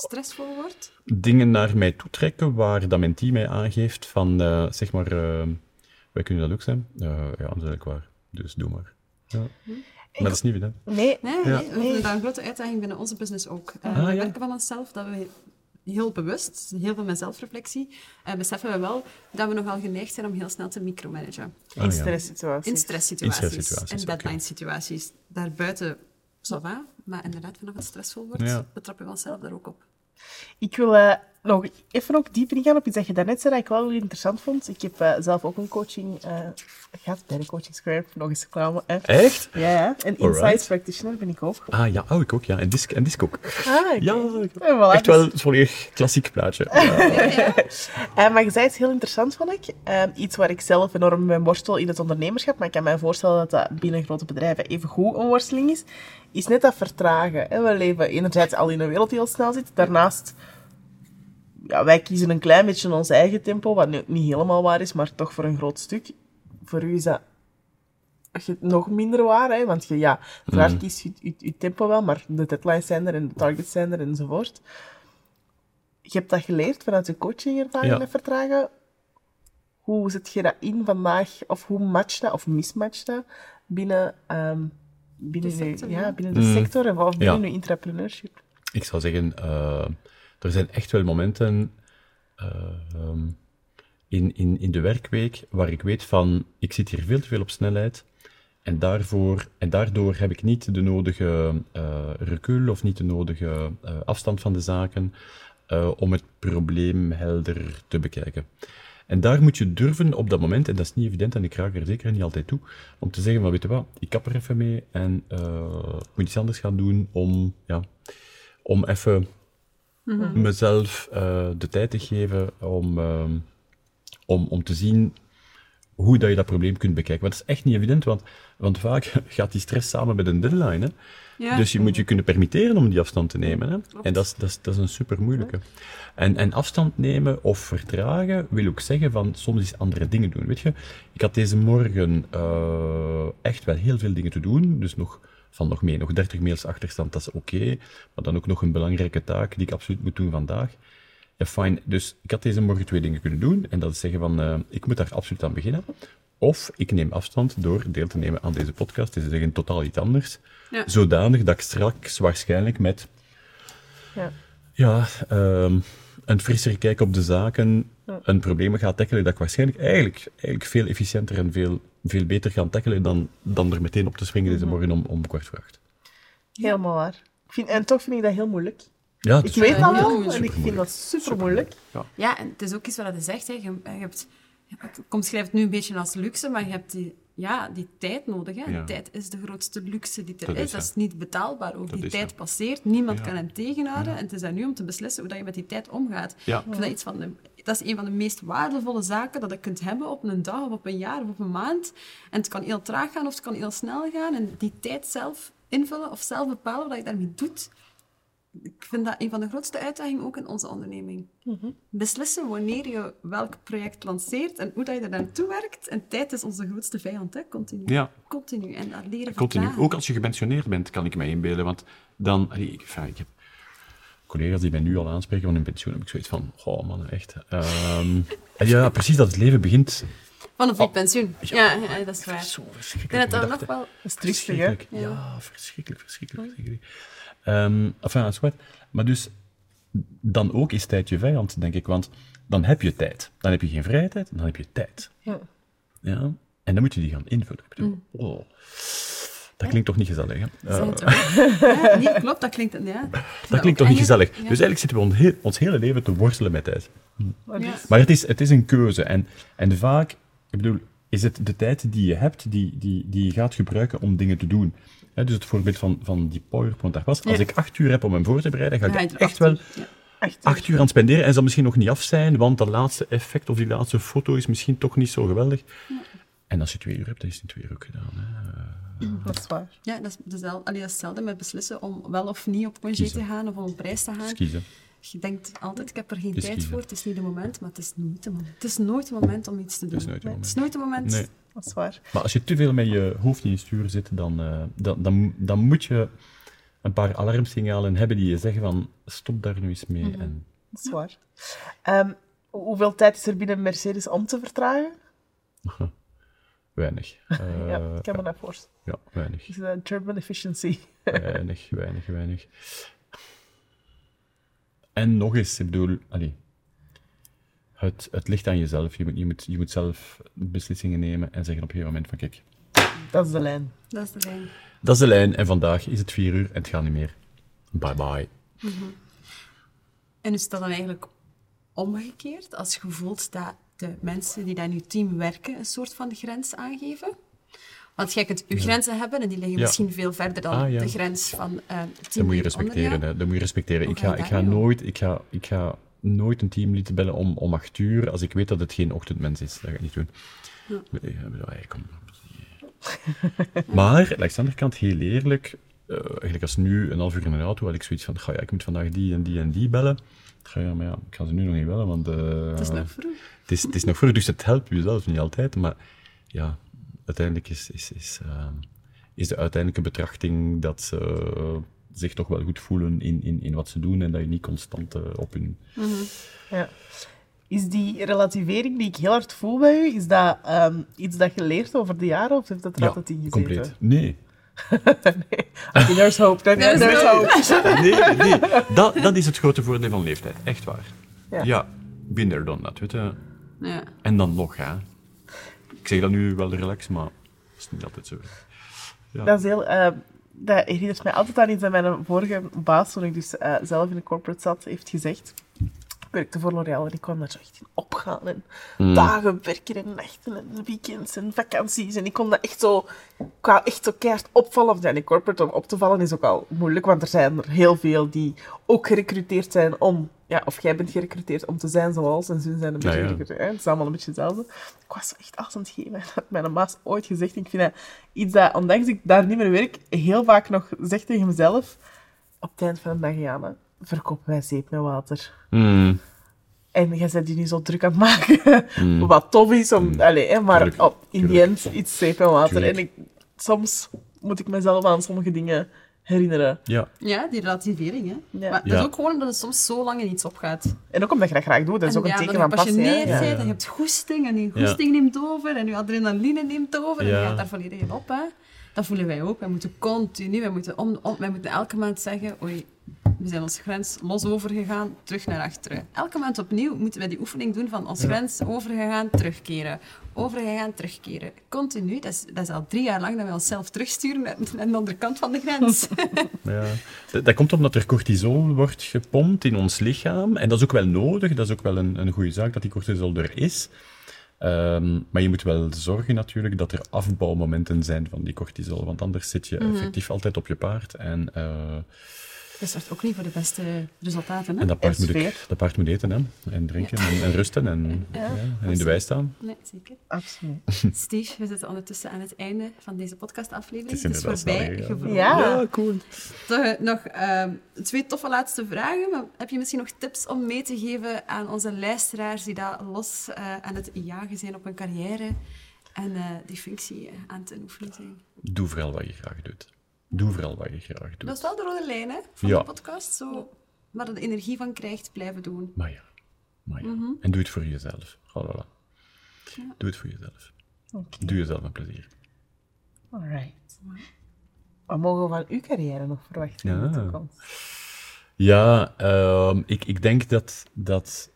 [SPEAKER 2] stressvol wordt.
[SPEAKER 3] dingen naar mij toetrekken waar dat mijn team mij aangeeft van, eh, zeg maar, eh, wij kunnen dat ook zijn. Eh, ja, dat is eigenlijk waar. Dus doe maar. Ja. Maar dat is niet evident.
[SPEAKER 1] Nee,
[SPEAKER 2] Nee,
[SPEAKER 3] Ja.
[SPEAKER 2] nee, we vinden dat een grote uitdaging binnen onze business ook.
[SPEAKER 3] Ah,
[SPEAKER 2] we
[SPEAKER 3] ja.
[SPEAKER 2] werken van onszelf dat we heel bewust, heel veel met zelfreflectie, eh, beseffen we wel dat we nogal geneigd zijn om heel snel te micromanagen.
[SPEAKER 3] Ah,
[SPEAKER 1] in
[SPEAKER 3] ja.
[SPEAKER 1] stresssituaties.
[SPEAKER 2] In stresssituaties. En deadline-situaties. Daarbuiten, ça va, maar inderdaad, vanaf het stressvol wordt,
[SPEAKER 3] Ja.
[SPEAKER 2] betrappen we onszelf daar ook op.
[SPEAKER 1] Ik wil eh, nog even ook dieper ingaan op iets dat je daarnet zei dat ik wel interessant vond. Ik heb eh, zelf ook een coaching eh gehad bij de Coaching Square. Nog eens reclame. hè.
[SPEAKER 3] Echt?
[SPEAKER 1] Ja. En
[SPEAKER 3] Alright.
[SPEAKER 1] Insights Practitioner ben ik ook.
[SPEAKER 3] Ah ja, oh, ik ook, ja. En disc, en disc ook.
[SPEAKER 1] Ah.
[SPEAKER 3] Ja,
[SPEAKER 1] voilà,
[SPEAKER 3] echt
[SPEAKER 1] dus-
[SPEAKER 3] wel een volledig klassiek plaatje. Ja.
[SPEAKER 1] Maar je zei iets heel interessant, vond ik. Iets waar ik zelf enorm mee worstel in het ondernemerschap, maar ik kan me voorstellen dat dat binnen grote bedrijven even goed een worsteling is, is net dat vertragen. Hè. We leven enerzijds al in een wereld die heel snel zit. Daarnaast, ja, wij kiezen een klein beetje ons eigen tempo, wat nu niet helemaal waar is, maar toch voor een groot stuk. Voor u is dat nog minder waar, hè? want je, ja, uiteraard kiest je, je, je tempo wel, maar de deadlines zijn er en de targets zijn er enzovoort. Je hebt dat geleerd vanuit je coachingervaring
[SPEAKER 3] Ja.
[SPEAKER 1] met vertragen. Hoe zet je dat in vandaag, of hoe matcht dat, of mismatcht dat binnen, ehm, binnen,
[SPEAKER 2] De sector,
[SPEAKER 1] ja,
[SPEAKER 2] ja.
[SPEAKER 1] binnen de
[SPEAKER 3] Mm.
[SPEAKER 1] sector of binnen
[SPEAKER 3] Ja.
[SPEAKER 1] je entrepreneurship?
[SPEAKER 3] Ik zou zeggen, eh, er zijn echt wel momenten eh, ehm, in, in, in de werkweek waar ik weet van, ik zit hier veel te veel op snelheid en, daarvoor, en daardoor heb ik niet de nodige eh recul of niet de nodige eh, afstand van de zaken eh, om het probleem helder te bekijken. En daar moet je durven op dat moment, en dat is niet evident en ik raak er zeker niet altijd toe, om te zeggen van, weet je wat, ik kap er even mee en ik moet iets anders gaan doen om, ja, om even mezelf eh, de tijd te geven om, ehm, om, om te zien hoe dat je dat probleem kunt bekijken. Want dat is echt niet evident, want, want vaak gaat die stress samen met een deadline. Hè?
[SPEAKER 2] Ja.
[SPEAKER 3] Dus je moet je kunnen permitteren om die afstand te nemen. Hè? En dat is, dat, is, dat is een super moeilijke. En, en afstand nemen of vertragen wil ook zeggen van soms eens andere dingen doen. Weet je, ik had deze morgen eh, echt wel heel veel dingen te doen. Dus nog, van nog meer, nog 30 mails achterstand, dat is oké. maar dan ook nog een belangrijke taak die ik absoluut moet doen vandaag. Ja, fijn. Dus ik had deze morgen twee dingen kunnen doen. En dat is zeggen van, eh, ik moet daar absoluut aan beginnen. Of ik neem afstand door deel te nemen aan deze podcast. Dus zeggen totaal iets anders.
[SPEAKER 2] Ja.
[SPEAKER 3] Zodanig dat ik straks waarschijnlijk met
[SPEAKER 1] Ja.
[SPEAKER 3] ja, ehm, een frissere kijk op de zaken, een probleem ga tackelen dat ik waarschijnlijk eigenlijk, eigenlijk veel efficiënter en veel, veel beter ga tackelen dan, dan er meteen op te springen deze morgen om, om kwart voor acht.
[SPEAKER 1] Helemaal waar. Ik vind, en toch vind ik dat heel moeilijk.
[SPEAKER 3] Ja, het
[SPEAKER 1] Ik
[SPEAKER 3] is
[SPEAKER 1] weet dat wel, en ik vind dat super moeilijk.
[SPEAKER 2] Ja, en het is ook iets wat je zegt. Hè. Je, je hebt, ik omschrijf het nu een beetje als luxe, maar je hebt die, ja, die tijd nodig. Hè.
[SPEAKER 3] Ja.
[SPEAKER 2] Tijd is de grootste luxe die er
[SPEAKER 3] Dat
[SPEAKER 2] is.
[SPEAKER 3] is,
[SPEAKER 2] Dat is niet betaalbaar. Ook
[SPEAKER 3] Dat
[SPEAKER 2] die tijd passeert, niemand
[SPEAKER 3] Ja.
[SPEAKER 2] kan hem tegenhouden. En het is aan nu om te beslissen hoe dat je met die tijd omgaat.
[SPEAKER 3] Ja.
[SPEAKER 2] Ik vind dat, iets van de, dat is een van de meest waardevolle zaken dat je kunt hebben op een dag of op een jaar of op een maand. En het kan heel traag gaan of het kan heel snel gaan. En die tijd zelf invullen of zelf bepalen wat je daarmee doet. Ik vind dat een van de grootste uitdagingen ook in onze onderneming. Beslissen wanneer je welk project lanceert en hoe dat je er naartoe werkt. En tijd is onze grootste vijand, hè? continu.
[SPEAKER 3] Ja.
[SPEAKER 2] Continu. En dat leren
[SPEAKER 3] Continu. Ook als je gepensioneerd bent, kan ik mij inbeelden. Want dan... ik, enfin, ik heb collega's die mij nu al aanspreken van hun pensioen. heb ik zoiets van... Oh man, echt. Ehm, ja, precies dat het leven begint.
[SPEAKER 2] Van een vroeg pensioen. Ja, ja, dat is waar.
[SPEAKER 3] Zo
[SPEAKER 2] Ik
[SPEAKER 3] verschrikkelijk.
[SPEAKER 2] denk dat nog wel...
[SPEAKER 1] Dat is triestig, hè?
[SPEAKER 3] Verschrikkelijk. Ja, verschrikkelijk, verschrikkelijk, verschrikkelijk. Ehm enfin, dat is wat. Maar dus, dan ook is tijd je vijand, denk ik. Want dan heb je tijd. Dan heb je geen vrije tijd, dan heb je tijd.
[SPEAKER 1] Ja.
[SPEAKER 3] Ja. En dan moet je die gaan invullen. Ik bedoel,
[SPEAKER 2] Mm.
[SPEAKER 3] oh, dat klinkt toch niet gezellig, hè? Eh?
[SPEAKER 2] Ja, klopt, dat klinkt... Ja.
[SPEAKER 3] dat klinkt toch niet gezellig.
[SPEAKER 2] Ja.
[SPEAKER 3] Dus eigenlijk zitten we ons, heel- ons hele leven te worstelen met tijd.
[SPEAKER 2] Ja.
[SPEAKER 1] dus-
[SPEAKER 3] Maar het is, het is een keuze. En, en vaak Ik bedoel, is het de tijd die je hebt, die, die, die je gaat gebruiken om dingen te doen? Hè, dus het voorbeeld van, van die PowerPoint daar was. Als ik acht uur heb om hem voor te bereiden, ga
[SPEAKER 2] Dan ga
[SPEAKER 3] ik echt wel.
[SPEAKER 2] Ja.
[SPEAKER 3] Acht uur aan het spenderen. En zal misschien nog niet af zijn, want dat laatste effect of die laatste foto is misschien toch niet zo geweldig. En als je twee uur hebt, dan is het in twee uur ook gedaan. Hè.
[SPEAKER 1] Dat is waar.
[SPEAKER 2] Ja, dat is, dezelfde, allee, dat is hetzelfde met beslissen om wel of niet op congé te gaan of om op reis te gaan.
[SPEAKER 3] Dus kiezen.
[SPEAKER 2] Je denkt altijd, ik heb er geen
[SPEAKER 3] Het
[SPEAKER 2] tijd
[SPEAKER 3] kiezen.
[SPEAKER 2] voor, het is niet het moment, maar het is nooit het moment. Het is nooit het moment om iets te doen.
[SPEAKER 3] is nooit het moment.
[SPEAKER 2] Het is nooit het moment.
[SPEAKER 3] Nee.
[SPEAKER 1] Dat is waar.
[SPEAKER 3] Maar als je te veel met je hoofd in je stuur zit, dan, eh, dan, dan, dan moet je een paar alarmsignalen hebben die je zeggen van stop daar nu eens mee.
[SPEAKER 2] Mhm.
[SPEAKER 3] en,
[SPEAKER 1] Dat is waar. Ehm, hoeveel tijd is er binnen Mercedes om te vertragen?
[SPEAKER 3] weinig. Eh,
[SPEAKER 1] ja, ik kan me dat voorstellen.
[SPEAKER 3] ja, weinig.
[SPEAKER 1] Dus, eh, turbo efficiency.
[SPEAKER 3] Weinig, weinig, weinig. En nog eens, ik bedoel, allee, het, het ligt aan jezelf. Je moet, je, moet, je moet zelf beslissingen nemen en zeggen op een gegeven moment van kijk,
[SPEAKER 1] Dat is de lijn.
[SPEAKER 2] Dat is de lijn.
[SPEAKER 3] dat is de lijn en vandaag is het vier uur en het gaat niet meer. Bye bye.
[SPEAKER 2] En is dat dan eigenlijk omgekeerd, als je voelt dat de mensen die daar in je team werken een soort van grens aangeven? Want jij kunt je grenzen hebben en die liggen misschien veel verder dan
[SPEAKER 3] Ah,
[SPEAKER 2] de grens van team
[SPEAKER 3] Dat moet je respecteren. Hè. Dat moet je respecteren.
[SPEAKER 2] Hoe
[SPEAKER 3] Ik
[SPEAKER 2] ga
[SPEAKER 3] ik, ga nooit, ik, ga, ik ga nooit een teamlid bellen om, om acht uur als ik weet dat het geen ochtendmens is. Dat ga ik niet doen. Ja, kom. maar, langs de andere kant, heel eerlijk, eh, eigenlijk als nu een half uur in de auto had ik zoiets van, ga ja, ik moet vandaag die en die en die bellen. Ga ja, maar ja, ik ga ze nu nog niet bellen, want... eh,
[SPEAKER 2] Het is nog vroeg.
[SPEAKER 3] het is, het is nog vroeg, dus het helpt jezelf niet altijd. Maar ja, uiteindelijk is, is, is, ehm, is de uiteindelijke betrachting dat ze zich toch wel goed voelen in, in, in wat ze doen en dat je niet constant eh, op hun...
[SPEAKER 1] Ja. Is die relativering die ik heel hard voel bij u, is dat ehm, iets dat je leert over de jaren of heeft dat er altijd in gezeten?
[SPEAKER 3] compleet. Nee.
[SPEAKER 1] nee. Okay, there's hope.
[SPEAKER 2] There's
[SPEAKER 1] there's hope.
[SPEAKER 3] Nee, nee. Dat, dat is het grote voordeel van leeftijd. Echt waar.
[SPEAKER 1] Ja.
[SPEAKER 3] Ja, there, done that, weet je.
[SPEAKER 2] Ja.
[SPEAKER 3] En dan nog, hè. Ik zeg dat nu wel relax, maar dat is niet altijd zo. Ja.
[SPEAKER 1] Dat is heel... eh, dat herinnert mij altijd aan iets dat mijn vorige baas, toen ik dus eh, zelf in de corporate zat, heeft gezegd. Ik werkte voor L'Oréal en ik kwam daar zo echt in opgaan. En
[SPEAKER 3] Hmm.
[SPEAKER 1] dagen werken en nachten en weekends en vakanties. En ik kon dat echt zo... Wou echt zo keihard opvallen. Of ja, in de corporate om op te vallen is ook al moeilijk, want er zijn er heel veel die ook gerecruiteerd zijn om... Ja, of jij bent gerecruiteerd om te zijn zoals, en ze zijn een beetje
[SPEAKER 3] ja.
[SPEAKER 1] gerecruiteerd. hè. Het is allemaal een beetje hetzelfde. Ik was zo echt af aan het geven. Dat had mijn baas ooit gezegd. Ik vind dat iets dat, ondanks ik daar niet meer werk, heel vaak nog zeg tegen mezelf. Op het eind van de dag, ja, maar verkopen wij zeep met water.
[SPEAKER 3] Mm.
[SPEAKER 1] En jij bent je nu zo druk aan het maken. Wat tof is, om, allee, hè, maar op, in die end iets zeep en water.
[SPEAKER 3] Tuurlijk.
[SPEAKER 1] En ik, soms moet ik mezelf aan sommige dingen herinneren.
[SPEAKER 3] Ja.
[SPEAKER 2] ja, die relativering. Hè.
[SPEAKER 1] Ja.
[SPEAKER 2] Maar dat
[SPEAKER 3] Ja.
[SPEAKER 2] is ook gewoon omdat het soms zo lang in iets opgaat.
[SPEAKER 1] En ook omdat je dat graag doet. Dat is
[SPEAKER 2] en
[SPEAKER 1] ook een
[SPEAKER 2] ja,
[SPEAKER 1] teken van
[SPEAKER 2] je
[SPEAKER 1] passie. Ja.
[SPEAKER 2] bent en je hebt goesting en die
[SPEAKER 3] Ja.
[SPEAKER 2] goesting neemt over en je adrenaline neemt over en je gaat daar volledig in op. Hè. Dat voelen wij ook. Wij moeten continu, wij moeten, om, om, wij moeten elke maand zeggen, oei, we zijn onze grens los overgegaan, terug naar achteren. Elke maand opnieuw moeten wij die oefening doen van onze grens overgegaan, terugkeren. Overgegaan, terugkeren. Continu. Dat is, dat is al drie jaar lang dat wij onszelf terugsturen naar, naar de andere kant van de grens.
[SPEAKER 3] Ja. Dat, dat komt omdat er cortisol wordt gepompt in ons lichaam. En dat is ook wel nodig. Dat is ook wel een, een goede zaak dat die cortisol er is. Ehm, maar je moet wel zorgen natuurlijk dat er afbouwmomenten zijn van die cortisol. Want anders zit je effectief altijd op je paard. En, eh,
[SPEAKER 2] dat zorgt ook niet voor de beste resultaten. Hè?
[SPEAKER 3] en dat paard, moet, ik, dat paard moet eten hè? en drinken en, en rusten en,
[SPEAKER 2] Ja.
[SPEAKER 3] ja, en in de wei staan.
[SPEAKER 2] Nee, zeker.
[SPEAKER 1] Absoluut.
[SPEAKER 2] Steve, we zitten ondertussen aan het einde van deze podcastaflevering.
[SPEAKER 3] Het is
[SPEAKER 2] Het is voorbij gevlogen.
[SPEAKER 1] Ja.
[SPEAKER 3] cool.
[SPEAKER 2] Toch, eh, nog ehm, twee toffe laatste vragen. Maar heb je misschien nog tips om mee te geven aan onze luisteraars die daar los eh, aan het jagen zijn op hun carrière en eh, die functie aan het oefenen zijn?
[SPEAKER 3] Doe vooral wat je graag doet. Doe vooral wat je graag doet.
[SPEAKER 2] Dat is wel de rode lijn hè, van
[SPEAKER 3] Ja.
[SPEAKER 2] de podcast. Zo, waar je de energie van krijgt, blijven doen.
[SPEAKER 3] Maar ja. Maar ja.
[SPEAKER 2] Mhm.
[SPEAKER 3] En doe het voor jezelf. Voilà. Doe het voor jezelf.
[SPEAKER 1] Oké.
[SPEAKER 3] Doe jezelf een plezier.
[SPEAKER 1] Alright. Wat mogen we van uw carrière nog verwachten in de
[SPEAKER 3] Ja.
[SPEAKER 1] toekomst?
[SPEAKER 3] Ja, ehm, ik, ik denk dat, dat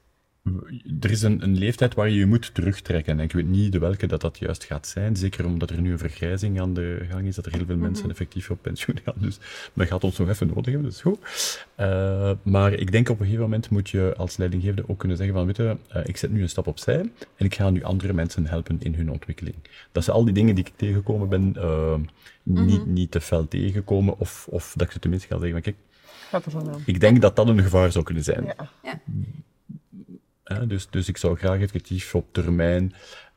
[SPEAKER 3] er is een, een leeftijd waar je je moet terugtrekken. En ik weet niet de welke dat dat juist gaat zijn. Zeker omdat er nu een vergrijzing aan de gang is, dat er heel veel mensen effectief op pensioen gaan. Dus dat gaat ons nog even nodig hebben, dat is goed. Uh, maar ik denk op een gegeven moment moet je als leidinggevende ook kunnen zeggen van, weet je, uh, ik zet nu een stap opzij en ik ga nu andere mensen helpen in hun ontwikkeling. Dat zijn al die dingen die ik tegengekomen ben, uh, niet, niet te fel tegengekomen, of, of dat ik ze tenminste ga zeggen, maar kijk,
[SPEAKER 1] er
[SPEAKER 3] ik denk dat dat een gevaar zou kunnen zijn.
[SPEAKER 1] Ja.
[SPEAKER 2] Ja.
[SPEAKER 3] Dus, dus ik zou graag effectief op termijn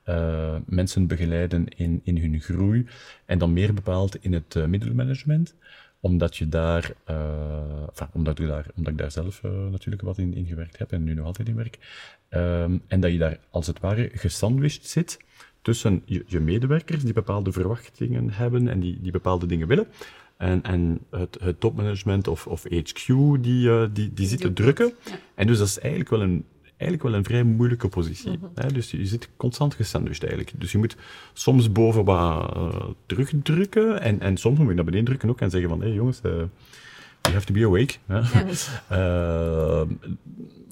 [SPEAKER 3] uh, mensen begeleiden in, in hun groei. En dan meer bepaald in het uh, middelmanagement. Omdat je daar, uh, enfin, omdat, ik daar, omdat ik daar zelf natuurlijk wat in, in gewerkt heb en nu nog altijd in werk. Um, en dat je daar als het ware gesandwiched zit tussen je, je medewerkers die bepaalde verwachtingen hebben en die, die bepaalde dingen willen. En, en het, het topmanagement of, of HQ die, uh, die, die zit te drukken.
[SPEAKER 2] Ja.
[SPEAKER 3] En dus dat is eigenlijk wel een, eigenlijk wel een vrij moeilijke positie. hè? Dus je zit constant gesandwiched eigenlijk. Dus je moet soms boven wat uh, terugdrukken en, en soms moet je naar beneden drukken ook en zeggen van, hé hey, jongens, uh, you have to be awake. Hè?
[SPEAKER 2] Ja.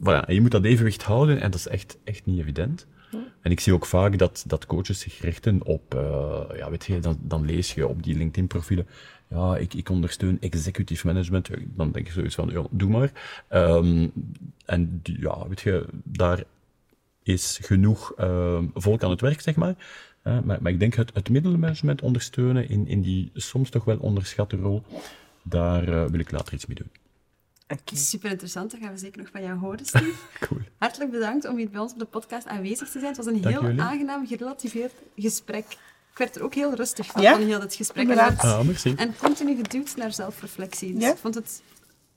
[SPEAKER 3] voilà. En je moet dat evenwicht houden en dat is echt, echt niet evident. En ik zie ook vaak dat, dat coaches zich richten op, uh, ja, weet je, dan, dan lees je op die LinkedIn-profielen, ja, ik, ik ondersteun executive management. Dan denk je zoiets van, ja, doe maar. Um, en ja, weet je, daar is genoeg uh, volk aan het werk, zeg maar. Uh, maar, maar ik denk het, het middelmanagement ondersteunen in, in die soms toch wel onderschatte rol, daar uh, wil ik later iets mee doen.
[SPEAKER 1] Okay.
[SPEAKER 2] Super interessant, dat gaan we zeker nog van jou horen, Steve.
[SPEAKER 3] cool.
[SPEAKER 2] Hartelijk bedankt om hier bij ons op de podcast aanwezig te zijn. Het was een
[SPEAKER 3] Dank
[SPEAKER 2] heel
[SPEAKER 3] jullie.
[SPEAKER 2] aangenaam, gerelativeerd gesprek. Ik werd er ook heel rustig van,
[SPEAKER 1] Ja?
[SPEAKER 2] van heel het gesprek.
[SPEAKER 1] Inderdaad.
[SPEAKER 3] Ah, merci.
[SPEAKER 2] en continu geduwd naar zelfreflectie. Dus
[SPEAKER 1] Ja?
[SPEAKER 2] ik vond het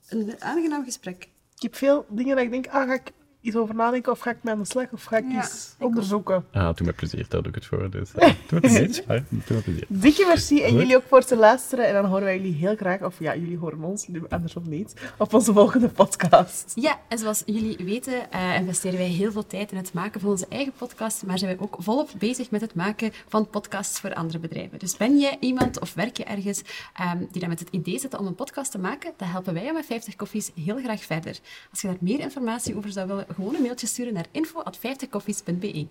[SPEAKER 2] een aangenaam gesprek.
[SPEAKER 1] Ik heb veel dingen dat ik denk, ah, ga ik iets over nadenken of ga ik mee aan de slag of ga ik
[SPEAKER 2] Ja,
[SPEAKER 1] iets
[SPEAKER 2] ik ook.
[SPEAKER 1] onderzoeken.
[SPEAKER 3] Ah, doe me plezier, daar doe ik het voor. Dus, uh, doe me plezier. Ja, doe me plezier.
[SPEAKER 1] Dikke merci en jullie ook voor te luisteren. En dan horen wij jullie heel graag, of ja, jullie horen ons, andersom niet, op onze volgende podcast.
[SPEAKER 2] Ja, en zoals jullie weten eh, investeren wij heel veel tijd in het maken van onze eigen podcast, maar zijn wij ook volop bezig met het maken van podcasts voor andere bedrijven. Dus ben jij iemand of werk je ergens ehm, die dan met het idee zit om een podcast te maken, dan helpen wij met 50 koffies heel graag verder. Als je daar meer informatie over zou willen, gewoon een mailtje sturen naar info.50koffies.be.